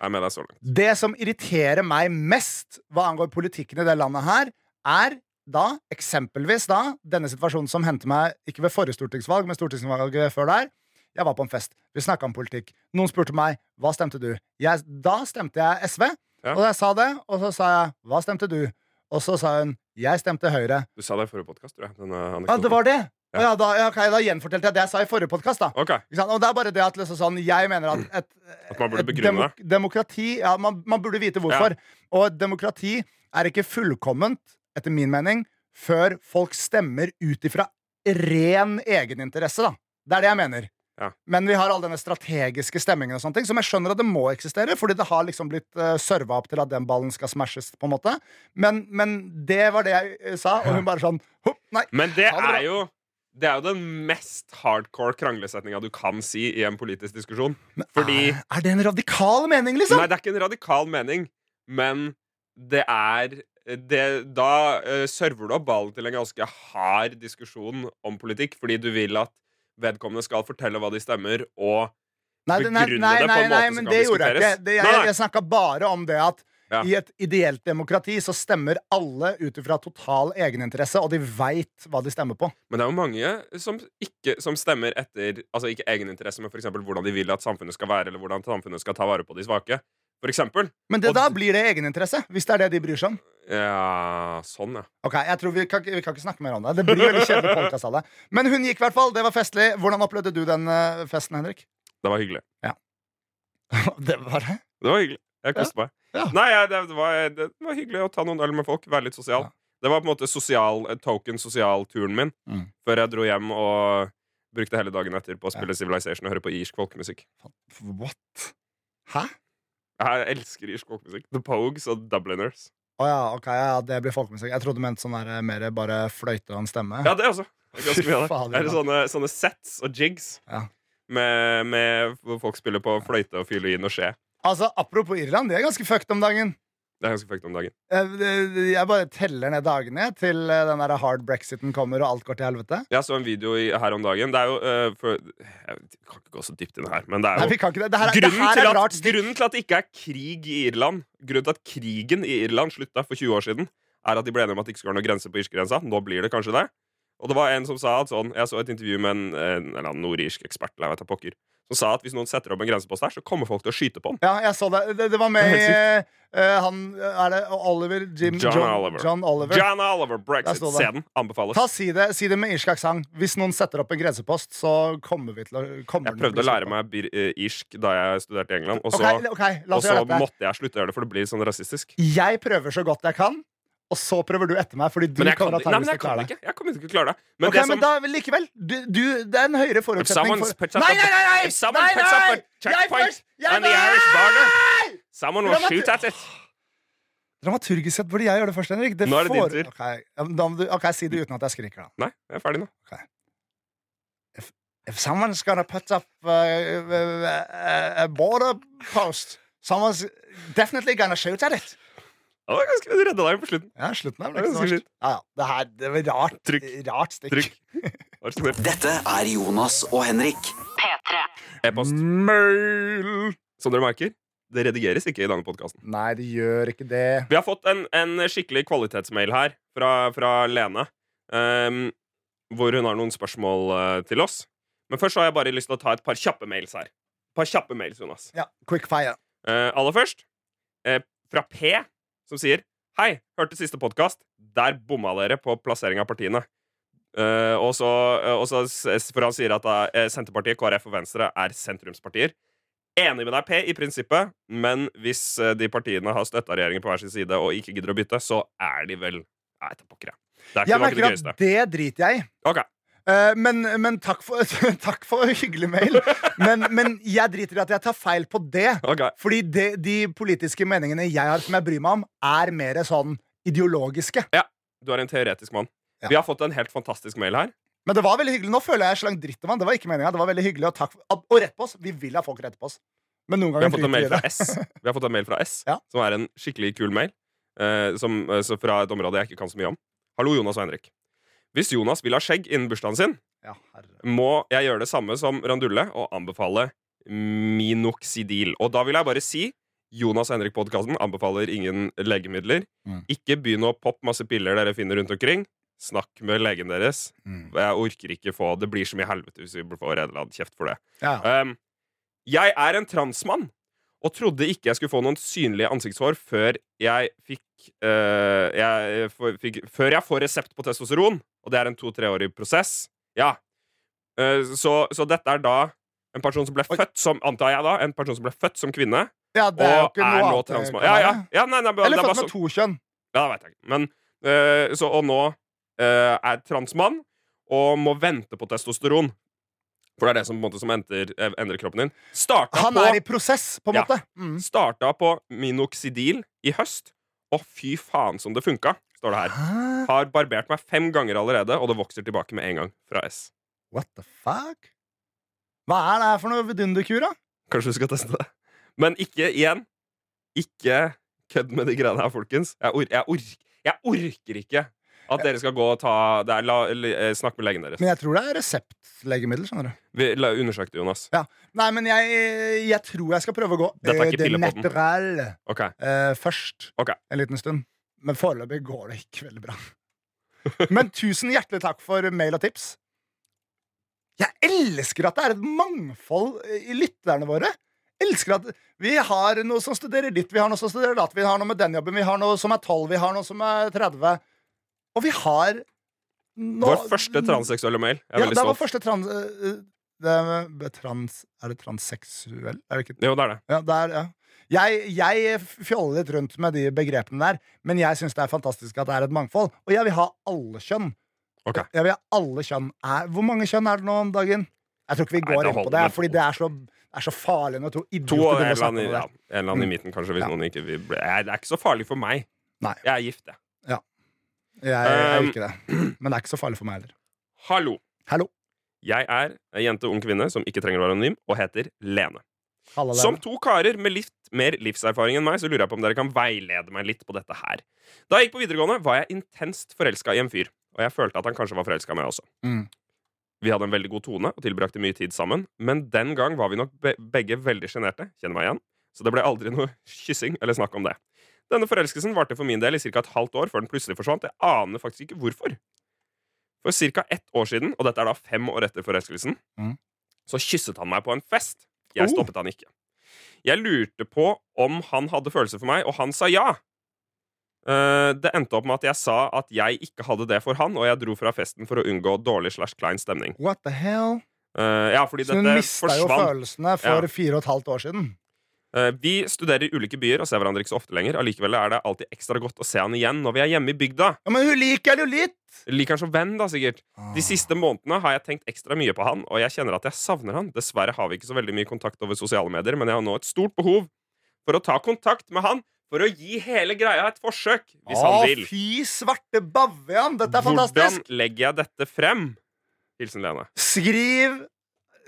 Jeg mener det så langt. Det som irriterer meg mest hva angår politikken i det landet her, er da, eksempelvis da, denne situasjonen som hendte meg ikke ved forrige stortingsvalg, men stortingsvalget før der. Jeg var på en fest. Vi snakka om politikk. Noen spurte meg hva stemte du. Jeg, da stemte jeg SV. Ja. Og jeg sa det, og så sa jeg hva stemte du? Og så sa hun jeg stemte Høyre. Du sa det i forrige podkast, tror jeg. Denne Ja, det var det! Ja. Ja, da, okay, da gjenfortalte jeg det jeg sa i forrige podkast. Okay. Og det er bare det at liksom sånn, jeg mener at et, At man burde begrunne demok demokrati ja, man, man burde vite hvorfor. Og demokrati er ikke fullkomment, etter min mening, før folk stemmer ut ifra ren egeninteresse. da. Det er det jeg mener. Ja. Men vi har all denne strategiske stemmingen, og sånne ting som jeg skjønner at det må eksistere, fordi det har liksom blitt uh, serva opp til at den ballen skal smashes. på en måte Men, men det var det jeg eh, sa, og hun bare sånn «Hopp, Nei. Men det det er jo Det er jo den mest hardcore kranglesetninga du kan si i en politisk diskusjon. Fordi er, er det en radikal mening, liksom? Nei, det er ikke en radikal mening, men det er det, Da uh, server du opp ballen til en ganske hard diskusjon om politikk, fordi du vil at vedkommende skal fortelle hva de stemmer, og Nei, nei, nei, nei, men det gjorde jeg ikke. Jeg jeg snakka bare om det at Ja. i et ideelt demokrati så stemmer alle ut ifra total egeninteresse, og de veit hva de stemmer på. Men det er jo mange som, ikke, som stemmer etter Altså ikke egeninteresse, men eksempel hvordan de vil at samfunnet skal være, eller hvordan samfunnet skal ta vare på de svake. for eksempel. Men det, Og da blir det egeninteresse, hvis det er det de bryr seg om. Ja, sånn, ja. Ok, jeg tror Vi kan, vi kan ikke snakke mer om det. Det blir veldig kjedelig podcast av det. Men hun gikk i hvert fall. Det var festlig. Hvordan opplevde du den eh, festen, Henrik? Det var hyggelig. Ja. <laughs> det var det. Det var hyggelig. Jeg koste meg. Ja. Nei, det, var, det var hyggelig å ta noen øl med folk. Være litt sosial. Ja. Det var på en måte sosial, eh, token sosial-turen min Mm. før jeg dro hjem og brukte hele dagen etter på å spille Civilization og høre på irsk folkemusikk. What? Hæ? Jeg elsker irsk folkemusikk. The Pogues og Dubliners. Å ja, ok, ja, det blir folkemusikk. Jeg trodde du mente sånn der, eh, mer bare fløyte og en stemme. Ja, det også. Ganske mye av det. <laughs> Fader, Det er sånne, sånne sets og jigs Ja. med, med hvor folk spiller på fløyte og fiolin og skje. Altså, Apropos Irland, de er ganske fucked om dagen. Det er ganske fucked om dagen. Eh, Jeg bare teller ned dagene til eh, den der hard brexiten kommer og alt går til helvete. Jeg så en video i, her om dagen. Det er jo uh, for, Jeg kan ikke gå så dypt inn her, men det er Nei, jo ikke det. Det her, grunnen, det til at, grunnen til at det ikke er krig i Irland Grunnen til at krigen i Irland slutta for 20 år siden, er at de ble enige om at det ikke skulle være noen grense på irskegrensa. Nå blir det kanskje det. Og det var en som sa at sånn Jeg så et intervju med en, en eller annen nordirsk ekspert eller jeg vet pokker, som sa at hvis noen setter opp en grensepost her, så kommer folk til å skyte på den. Ja, jeg så det. Det, det var med i eh, han Er det Oliver? Jim, John Oliver. John Oliver. John Oliver, Brexit. Se den. Anbefales. Ta, si, det, si det med irsk aksent. Hvis noen setter opp en grensepost, så kommer vi til å kommer Jeg prøvde å lære meg eh, irsk da jeg studerte i England, og så, okay, okay, og så måtte jeg slutte å gjøre det, for det blir sånn rasistisk. Jeg prøver så godt jeg kan, og så prøver du etter meg. Fordi du Men jeg kan, det- nei, men jeg kan ikke. Jeg kommer ikke til å klare det. Men Ok, det men da likevel. Du, du, det er en høyere forutsetning for Nei, nei, nei! nei! Nei, a nei! Jeg først! Jeg! Nei! someone will shoot at it. Dramaturgisk sett burde jeg gjøre det først, Henrik. Det Nå er det din tur. Ok, ja, da må du, ok, Si det uten at jeg skriker, da. Nei, jeg er ferdig nå. If someone's gonna put up uh, uh, a border post, someone's definitely gonna shoot at it. Det var ganske redda deg på slutten. Ja, slutten er ble ikke så ganske verst. Ja, ja. Det her det var rart. Trykk. Rart stikk. Trykk. Vær så snill. Dette er Jonas og Henrik. P3. E-post. Mail. Som dere merker, det redigeres ikke i denne podkasten. Nei, det gjør ikke det. Vi har fått en, en skikkelig kvalitetsmail her fra, fra Lene. um, hvor hun har noen spørsmål uh, til oss. Men først så har jeg bare lyst til å ta et par kjappe mails her. Et par kjappe mails, Jonas. Ja, Quick fire. Uh, aller først, uh, fra P, som sier Hei, hørte siste podkast. Der bomma dere på plassering av partiene. Uh, og så, uh, så For han sier at eh, Senterpartiet, KrF og Venstre er sentrumspartier. Enig med deg, P, i prinsippet, men hvis eh, de partiene har støtta regjeringen på hver sin side og ikke gidder å bytte, så er de vel jeg. Det er ikke, Jeg det merker at det driter jeg i. Ok. Eh, men, men takk for, <laughs> takk for hyggelig mail. Men, men jeg driter i at jeg tar feil på det. Okay. Fordi de, de politiske meningene jeg har som jeg bryr meg om, er mer sånn ideologiske. Ja, Du er en teoretisk mann. Ja. Vi har fått en helt fantastisk mail her. Men det var veldig hyggelig. Nå føler jeg slang dritt om han. Det var ikke meningen. Det var veldig hyggelig Og, takk og rett på oss. Vi vil ha folk rett på oss. Men noen Vi har ganger driter vi mail i det. S, Vi har fått en mail fra S <laughs> Ja. som er en skikkelig kul mail. Eh, som, eh, fra et område jeg ikke kan så mye om. Hallo, Jonas og Henrik. Hvis Jonas vil ha skjegg innen bursdagen sin, Ja, må jeg gjøre det samme som Randulle og anbefale Minoxidil. Og da vil jeg bare si Jonas og Henrik-podkasten anbefaler ingen legemidler. Mm. Ikke begynn å poppe masse piller dere finner rundt omkring. Snakk med legen deres. Mm. Jeg orker ikke få Det blir så mye helvete hvis vi får en eller annen kjeft for det. Ja. Um, jeg er en transmann og trodde ikke jeg skulle få noen synlige ansiktshår før jeg fikk, eh, jeg fikk Før jeg får resept på testosteron, og det er en to-treårig prosess. Ja. Uh, så, så dette er da en person som ble Oi. født som Antar jeg da, en person som ble født som kvinne, ja, det er jo og ikke er noe nå transmann. Ja, ja. ja nei, nei, Eller er født med to kjønn. ja, det vet jeg ikke. Men, eh, så, og nå eh, er transmann og må vente på testosteron. For det er det som, på en måte, som endrer, eh, endrer kroppen din. Starta Han på, er i prosess, på en Ja. måte. Mm. starta på minoxidil i høst, og fy faen som det funka, står det her. Hæ? Har barbert meg fem ganger allerede, og det vokser tilbake med en gang fra S. What the fuck? Hva er det her for noe vidunderkur, da? Kanskje du skal teste det. Men ikke igjen. Ikke kødd med de greiene her, folkens. Jeg, or jeg, or jeg orker ikke at dere skal gå og ta det er, la, eh, med legen deres. Men jeg tror det er reseptlegemiddel. skjønner du Vi, la, undersøkte, Jonas. Jonas. Nei, men jeg, jeg tror jeg skal prøve å gå Dette er eh, ikke det pillepodden. Okay. Ok, eh, først Okay. en liten stund. Men foreløpig går det ikke veldig bra. <laughs> Men tusen hjertelig takk for mail og tips. Jeg elsker at det er et mangfold i lytterne våre. elsker at vi har noe som studerer ditt, vi har noe som studerer datt, vi har noe med den jobben, vi har noe som er 12, vi har noe som er 30. Og vi har nå- Vår første transseksuelle mail. Jeg er Ja, veldig stolt. første trans... øh, Det er, trans er det transseksuell? Er det ikke Jo, det er det. ja, det er, ja. Jeg, jeg fjoller litt rundt med de begrepene der, men jeg syns det er fantastisk at det er et mangfold. Og jeg vil ha alle kjønn. Okay. Jeg vil ha alle kjønn. Er, hvor mange kjønn er det nå om dagen? Jeg tror ikke vi går Nei, inn på det, fordi det er så, er så farlig når to To idioter en eller annen, ja, en eller annen i Mm. midten, kanskje. Hvis Ja. noen ikke vil bli Det er ikke så farlig for meg. Nei. Jeg er gift, jeg. Jeg er Um, ikke det. Men det er ikke så farlig for meg heller. Hallo. Hallo. Jeg er ei jente, ung kvinne som ikke trenger å være anonym, og heter Lene. Halla, Som to karer med litt mer livserfaring enn meg, så lurer jeg på om dere kan veilede meg litt på dette her. Da jeg gikk på videregående, var jeg intenst forelska i en fyr, og jeg følte at han kanskje var forelska i meg også. Mm. Vi hadde en veldig god tone og tilbrakte mye tid sammen, men den gang var vi nok be begge veldig sjenerte, kjenner meg igjen, så det ble aldri noe <laughs> kyssing eller snakk om det. Denne forelskelsen varte for min del i ca. et halvt år før den plutselig forsvant. Jeg aner faktisk ikke hvorfor. For ca. ett år siden, og dette er da fem år etter forelskelsen, Mm. så kysset han meg på en fest. Jeg Oh. stoppet han ikke. Jeg lurte på om han hadde følelser for meg, og han sa ja. Eh, det endte opp med at jeg sa at jeg ikke hadde det for han, og jeg dro fra festen for å unngå dårlig slash klein stemning. What the hell? Uh, ja, Så hun mista jo følelsene for Ja. fire og et halvt år siden. Eh, vi studerer i ulike byer og ser hverandre ikke så ofte lenger. Allikevel er det alltid ekstra godt å se han igjen når vi er hjemme i bygda. Ja, Men hun liker det jo litt! Liker han som venn, da, sikkert. Ah. De siste månedene har jeg tenkt ekstra mye på han, og jeg kjenner at jeg savner han. Dessverre har vi ikke så veldig mye kontakt over sosiale medier, men jeg har nå et stort behov for å ta kontakt med han for å gi hele greia et forsøk, hvis Å, han vil. fy svarte bavian! Dette er Hvordan fantastisk! legger jeg dette frem? Hilsen Lene. Skriv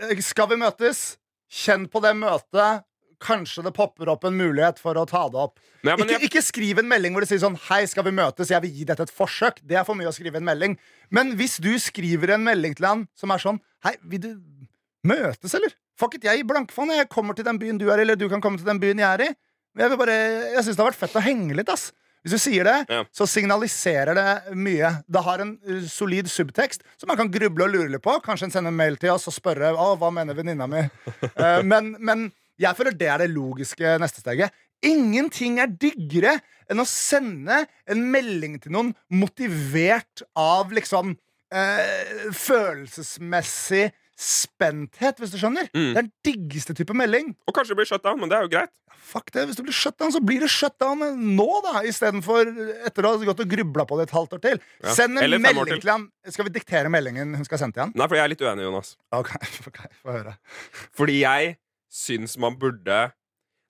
eh, 'Skal vi møtes?' Kjenn på det møtet. Kanskje det popper opp en mulighet for å ta det opp. Nei, ikke, jeg, ikke skriv en melding hvor det sier sånn 'Hei, skal vi møtes? Jeg vil gi dette et forsøk'. Det er for mye å skrive en melding. Men hvis du skriver en melding til han som er sånn 'Hei, vil du møtes, eller?' Fuck it, jeg gir blankfaen. Jeg kommer til den byen du er i, eller du kan komme til den byen jeg er i. Jeg bare Jeg syns det har vært fett å henge litt, ass. Hvis du sier det, Ja. så signaliserer det mye. Det har en uh, solid subtekst som man kan gruble og lure litt på. Kanskje en sender en mail til oss og spørre hva mener venninna mi. Uh, <laughs> men, men jeg føler det er det logiske neste steget. Ingenting er diggere enn å sende en melding til noen motivert av liksom eh, følelsesmessig spenthet, hvis du skjønner. Mm. Det er den diggeste type melding. og kanskje blir shut down, men det er jo greit. Fuck det, Hvis du blir shutdown, så blir det shutdown nå, da. Istedenfor etter å ha gått og grubla på det et halvt år til. Ja. Send en Eller melding til. til han. Skal vi diktere meldingen hun skal sende til han? Nei, for jeg er litt uenig, Jonas. Ok, <laughs> okay Få høre. Fordi jeg syns man burde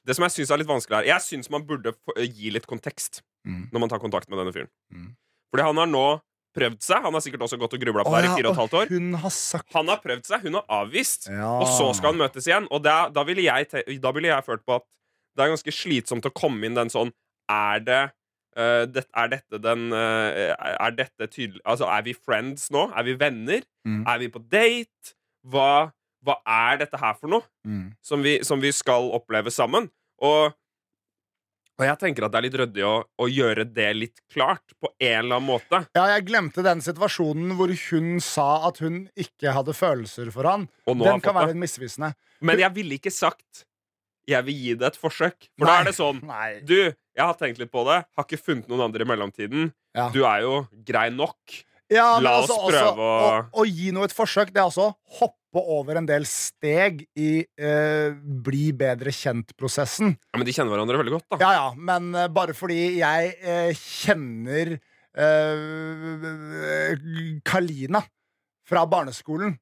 Det som jeg syns er litt vanskelig her Jeg syns man burde gi litt kontekst Mm. når man tar kontakt med denne fyren. Mm. Fordi han har nå prøvd seg. Han har sikkert også gått og grubla på det her i fire og et halvt år. Hun har sagt Han har prøvd seg, hun har avvist. ja. Og så skal han møtes igjen. Og da, da ville jeg, ville jeg følt på at det er ganske slitsomt å komme inn den sånn Er det Uh, det, er dette den uh, Er dette tydelig Altså, er vi friends nå? Er vi venner? Mm. Er vi på date? Hva, hva er dette her for noe Mm. som vi, som vi skal oppleve sammen? Og, og jeg tenker at det er litt ryddig å, å gjøre det litt klart, på en eller annen måte. Ja, jeg glemte den situasjonen hvor hun sa at hun ikke hadde følelser for han. Den kan være litt misvisende. Men jeg ville ikke sagt 'jeg vil gi det et forsøk'. For da er det sånn Nei. Du, jeg har tenkt litt på det. Har ikke funnet noen andre i mellomtiden. Ja. Du er jo grei nok. Ja, La La altså, oss prøve å- å, å gi noe et forsøk, det er altså å hoppe over en del steg i eh, bli bedre kjent-prosessen. Ja, Men de kjenner hverandre veldig godt, da. Ja, ja, men eh, bare fordi jeg eh, kjenner eh, Kalina fra barneskolen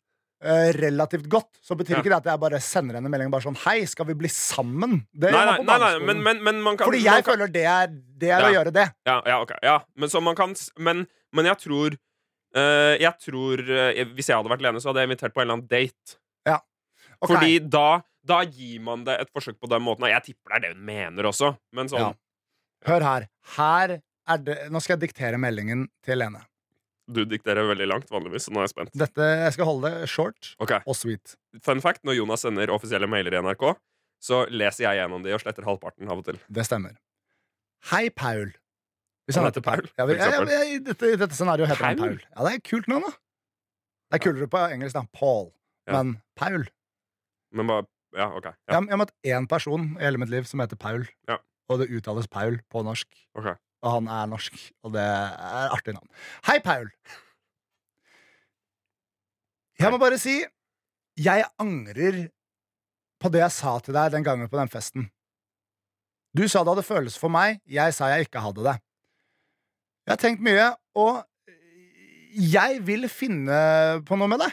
eh, relativt godt, så betyr Ja. ikke det at jeg bare sender henne en melding bare sånn Hei, skal vi bli sammen? Det Nei, nei, nei, men, men, men man kan Fordi jeg kan, føler det er, det er å gjøre det. ja, ja, ok, ja. Men så man kan Men, men jeg tror eh, Jeg tror uh, Hvis jeg hadde vært Lene, så hadde jeg invitert på en eller annen date. Ok. Fordi da, da gir man det et forsøk på den måten. Jeg tipper det er det hun mener også. Men sånn Ja. Hør her. Her er det Nå skal jeg diktere meldingen til Lene. Du dikterer veldig langt vanligvis, så nå er jeg spent. Dette, Jeg skal holde det short okay. og sweet. Fun fact, når Jonas sender offisielle mailer i NRK, så leser jeg gjennom de og sletter halvparten av og til. Det stemmer. Hei, Paul. Hvis Han heter Paul, Ja, ja, ja, ja, I dette, dette scenarioet heter han Paul? Paul. Ja, det er et kult navn, da. Det er kulere på engelsk, da. Paul. Men Paul. Men bare ja, ok. Jeg, har- møtt én person i hele mitt liv som heter Paul. Ja. Og det uttales Paul på norsk. Okay. Og han er norsk, og det er artig navn. Hei, Paul. Jeg må bare si jeg angrer på det jeg sa til deg den gangen på den festen. Du sa det hadde følelser for meg, jeg sa jeg ikke hadde det. Jeg har tenkt mye, og jeg vil finne på noe med det.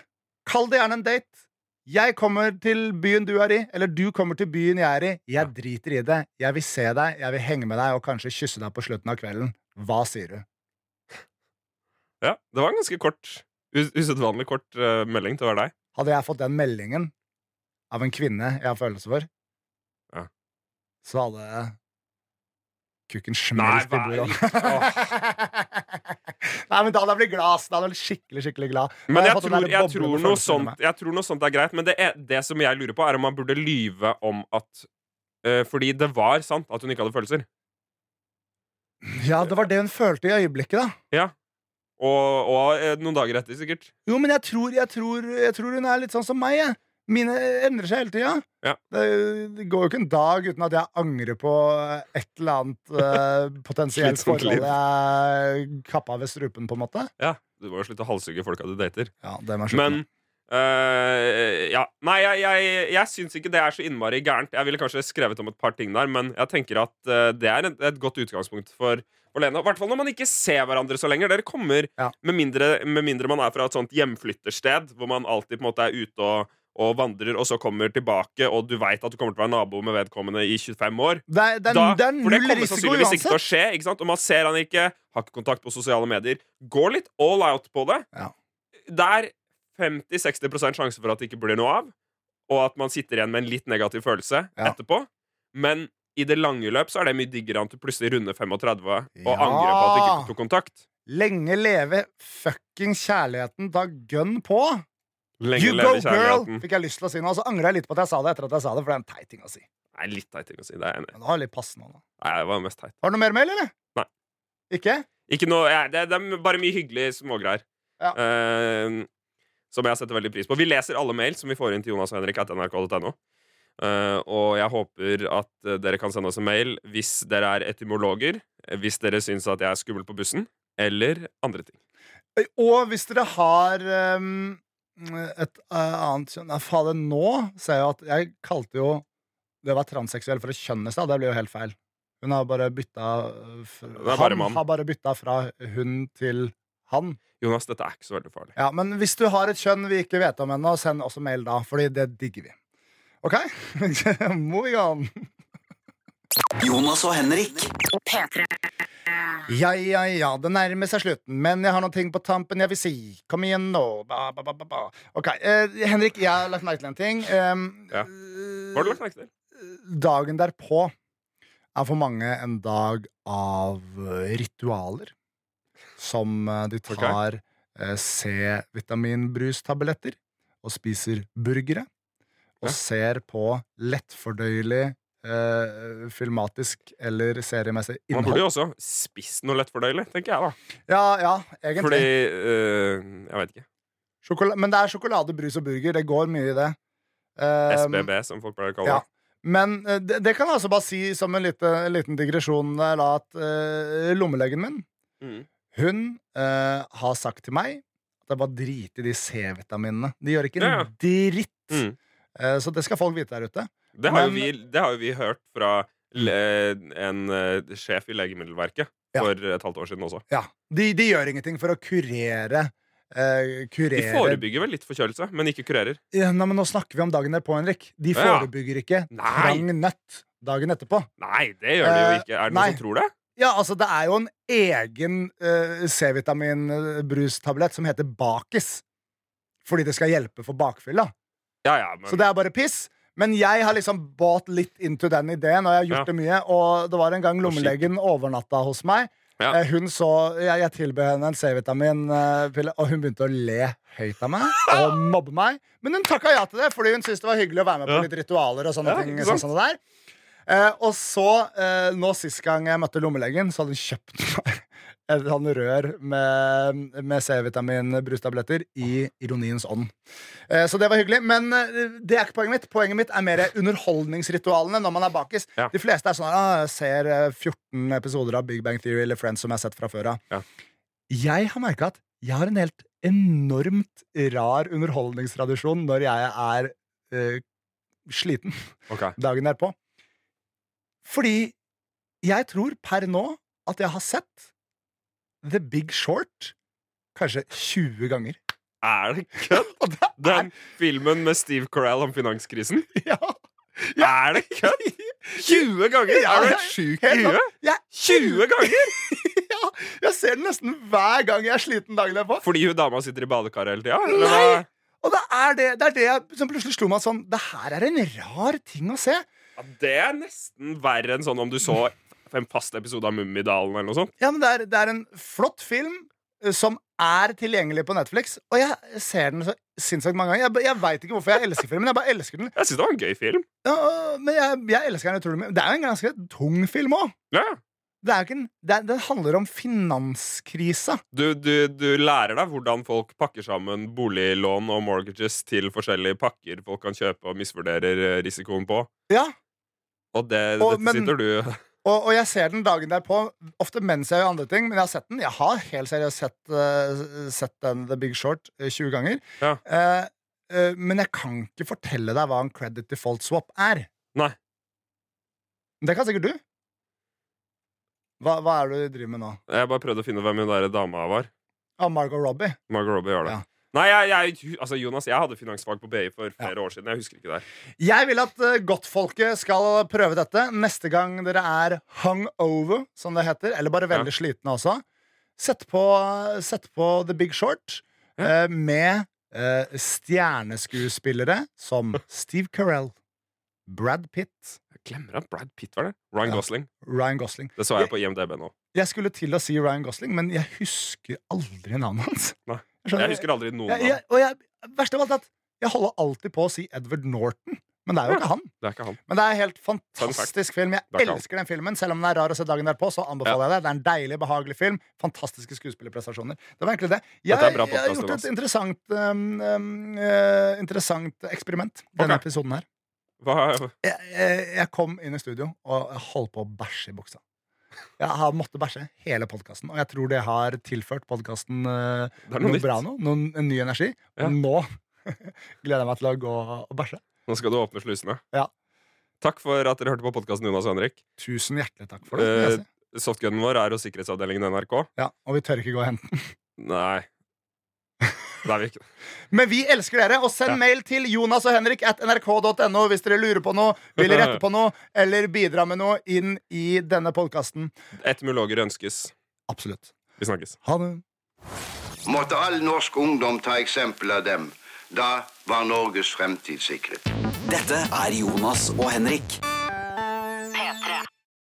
Kall det gjerne en date. Jeg kommer til byen du er i, eller du kommer til byen jeg er i. Jeg driter i det. Jeg vil se deg, jeg vil henge med deg og kanskje kysse deg på slutten av kvelden. Hva sier du? Ja, det var en ganske kort us usedvanlig kort uh, melding til å være deg. Hadde jeg fått den meldingen av en kvinne jeg har følelser for, Ja. så hadde kukken Nei, smelt i bordet. <laughs> Nei, men da hadde jeg blitt glad. Da hadde jeg blitt skikkelig, skikkelig glad. Men jeg, jeg tror, jeg, tror noe sånt, jeg tror noe sånt er greit, men det, er, det som jeg lurer på, er om man burde lyve om at uh, Fordi det var sant at hun ikke hadde følelser. Ja, det var det hun følte i øyeblikket, da. Og, og eh, noen dager etter, sikkert. Jo, men jeg tror, jeg tror, jeg tror hun er litt sånn som meg. Jeg. Mine endrer seg hele tida. Ja. Det, det går jo ikke en dag uten at jeg angrer på et eller annet eh, <laughs> potensielt forhold jeg kappa ved strupen, på en måte. Ja, Du må jo slutte å halshugge folka du dater. Ja, det må jeg slutte Men med. eh, Ja. Nei, jeg, jeg, jeg syns ikke det er så innmari gærent. Jeg ville kanskje skrevet om et par ting der, men jeg tenker at uh, det er et, et godt utgangspunkt for Lene. I hvert fall når man ikke ser hverandre så lenger. Dere kommer, Ja. med, mindre, med mindre man er fra et sånt hjemflyttersted, hvor man alltid på en måte er ute og, og vandrer, og så kommer tilbake, og du veit at du kommer til å være nabo med vedkommende i 25 år. Det er, det er, Da, det er for det kommer sannsynligvis ikke til å skje. Ikke sant? Og man ser han ikke, har ikke kontakt på sosiale medier. Går litt all out på det. Ja. Det er 50-60% sjanse for at det ikke blir noe av, og at man sitter igjen med en litt negativ følelse Ja. etterpå. Men i det lange løp så er det mye diggere enn at du plutselig runder 35 og Ja. angrer på at du ikke tok kontakt. Lenge leve fucking kjærligheten. Ta gun på! Lenge You go, girl! Fikk jeg lyst til å si nå. Og så angrer jeg litt på at jeg sa det etter at jeg sa det, for det er en teit ting å si. Nei, litt teit ting å si. Det er jeg enig i. Men det var mest teit. Har du noe mer mail, eller? Nei. Ikke? Ikke noe, ja, det, det er bare mye hyggelige smågreier. Ja. Uh, som jeg setter veldig pris på. Vi leser alle mail som vi får inn til Jonas og Henrik etter nrk.no. uh, og jeg håper at eh, dere kan sende oss en mail hvis dere er etymologer, eh, hvis dere syns at jeg er skummel på bussen, eller andre ting. Og hvis dere har um, et uh, annet kjønn fader, nå ser jeg at Jeg kalte jo det å være transseksuell for et kjønn i stad. Det blir jo helt feil. Hun har bare bytta bare Han har bare bytta fra hun til han. Jonas, dette er ikke så veldig farlig. Ja, Men hvis du har et kjønn vi ikke vet om ennå, send også mail da, Fordi det digger vi. OK? <laughs> Moving on. Jonas og Henrik. Ja, ja, ja, det nærmer seg slutten, men jeg har noen ting på tampen jeg vil si. Kom igjen nå. Ba, ba, ba, ba, ba. Ok, eh, Henrik, jeg har lagt merke til en ting. Um, Ja. Hva har du lagt merke til? Dagen derpå er for mange en dag av eh, ritualer. Som eh, de tar okay. C-vitaminbrustabletter og spiser burgere. Og Ja. ser på lettfordøyelig, eh, filmatisk eller seriemessig Man burde jo også spist noe lettfordøyelig, tenker jeg da. Ja, ja, egentlig. Fordi øh, Jeg vet ikke. Sjokola men det er sjokolade, brus og burger. Det går mye i det. Um, SBB, som folk pleier å kalle ja. det. Men eh, det, det kan jeg altså bare si som en lite, en liten digresjon der, at eh, lommelegen min Mm. Hun eh, har sagt til meg at jeg bare driter i de C-vitaminene. De gjør ikke en Ja, ja. dritt. Mm. Eh, så det skal folk vite der ute. Det, har Men- vi, det har jo vi hørt fra en øh, sjef i Legemiddelverket Ja. for et halvt år siden også. Ja, De, de gjør ingenting for å kurere eh, De forebygger vel litt forkjølelse, men ikke kurerer. ja, nei, men Nå snakker vi om dagen derpå, Henrik. De forebygger ikke Nei. trang nøtt dagen etterpå. Nei, det gjør de jo Eh, ikke. Er det nei. noen som tror det? Ja, altså Det er jo en egen uh, C-vitaminbrustablett som heter Bakis. Fordi det skal hjelpe for bakfylla. Ja, ja, men Så det er bare piss. Men jeg har liksom bought litt into den ideen, og jeg har gjort Ja. det mye. Og det var en gang lommelegen overnatta hos meg. Ja. Eh, Hun så, Jeg, jeg tilbød henne en C-vitaminpille, og hun begynte å le høyt av meg <laughs> og mobbe meg. Men hun takka ja til det, fordi hun syntes det var hyggelig å være med på Ja. litt ritualer. og sånne ting sånn, sånn der Eh, og så, eh, nå sist gang jeg møtte lommelegen, så hadde hun kjøpt meg et sånn rør med, med C-vitamin-brustabletter i ironiens ånd. Eh, Så det var hyggelig. Men eh, det er ikke poenget mitt. Poenget mitt er mer underholdningsritualene når man er bakis. Ja. De fleste er sånn ah, ser eh, 14 episoder av Big Bang Theory eller Friends som jeg har sett fra før av. Ja. Jeg har merka at jeg har en helt enormt rar underholdningstradisjon når jeg er uh, sliten okay. dagen derpå. Fordi jeg tror per nå at jeg har sett The Big Short kanskje 20 ganger. Er det <laughs> kødd? Den filmen med Steve Carell om finanskrisen? <laughs> ja, Er det kødd? <laughs> 20 ganger? Ja, er du ja, sjuk i huet? Ja. 20 ganger! ja, jeg ser den nesten hver gang jeg er sliten dagen derpå. Fordi hun dama sitter i badekaret hele tida? Nei! Og det er det, det, er det jeg- som plutselig slo meg sånn Det her er en rar ting å se. Ja, det er nesten verre enn sånn om du så en fast episode av Mummidalen eller noe sånt. Ja, men det er, det er en flott film eh, som er tilgjengelig på Netflix, og jeg ser den så sinnssykt mange ganger. Jeg, jeg veit ikke hvorfor jeg elsker filmen. Jeg bare elsker den. Jeg syns det var en gøy film. Ja, men jeg, jeg elsker den utrolig mye. Det er jo en ganske tung film òg. Ja. Det en, det den handler om finanskrisa. Du, du, du lærer deg hvordan folk pakker sammen boliglån og mortgages til forskjellige pakker folk kan kjøpe og misvurderer eh, risikoen på. Ja, Og det, Og- dette men- sitter du <laughs> og, og jeg ser den dagen derpå, ofte mens jeg gjør andre ting. Men jeg har sett den. Jeg har helt seriøst sett, uh, sett den The Big Short eh, 20 ganger. Ja. Uh, uh, men jeg kan ikke fortelle deg hva en credit default swap er. Nei. Det kan sikkert du. Hva, hva er det du driver med nå? Jeg bare prøvde å finne hvem hun der dama var. Ah, Margot Robbie. Margot Robbie gjør det. Ja. Nei, jeg, jeg, altså Jonas, jeg hadde finansfag på BI for flere år siden. Jeg husker ikke det. Jeg vil at uh, godtfolket skal prøve dette neste gang dere er hungover, som det heter. Eller bare veldig slitne også. Sett på, sett på The Big Short eh, med uh, stjerneskuespillere som Steve Carell, Brad Pitt, Jeg glemmer at Brad Pitt var det. Ryan Ja. Gosling. Ryan Gosling. Det så jeg på IMDb nå. Jeg skulle til å si Ryan Gosling, men jeg husker aldri navnet hans. Nei. Jeg husker aldri noen av jeg, og jeg, Verst av alt at jeg holder alltid på å si Edward Norton, men det er jo ikke han. Det er ikke han. Men det er en helt fantastisk film. Jeg er elsker den filmen. Selv om den er rar å se dagen derpå, så anbefaler jeg det. Det er en deilig, behagelig film. Fantastiske skuespillerprestasjoner. Det var egentlig det. Jeg, jeg har gjort et interessant, um, eh, interessant eksperiment denne okay. episoden her. Jeg, jeg kom inn i studio og holdt på å bæsje i buksa. Jeg har måttet bæsje hele podkasten, og jeg tror det har tilført podkasten er noe noe bra nå. Noen, en ny energi. Ja. Nå <laughs> gleder jeg meg til å gå og bæsje. Nå skal du åpne slusene. Ja. Takk for at dere hørte på podkasten Jonas og Henrik. Tusen hjertelig takk for det. Eh. Softgunen vår er hos sikkerhetsavdelingen i NRK. Ja, og vi tør ikke gå og hente den. Nei. Det er vi ikke. Men vi elsker dere, og send Ja. mail til Jonas og Henrik at nrk.no hvis dere lurer på noe, vil <laughs> rette på noe eller bidra med noe inn i denne podkasten. Etymologer ønskes. Absolutt. Vi snakkes. Ha det. Måtte all norsk ungdom ta eksempel av dem. Da var Norges fremtid sikret. Dette er Jonas og Henrik.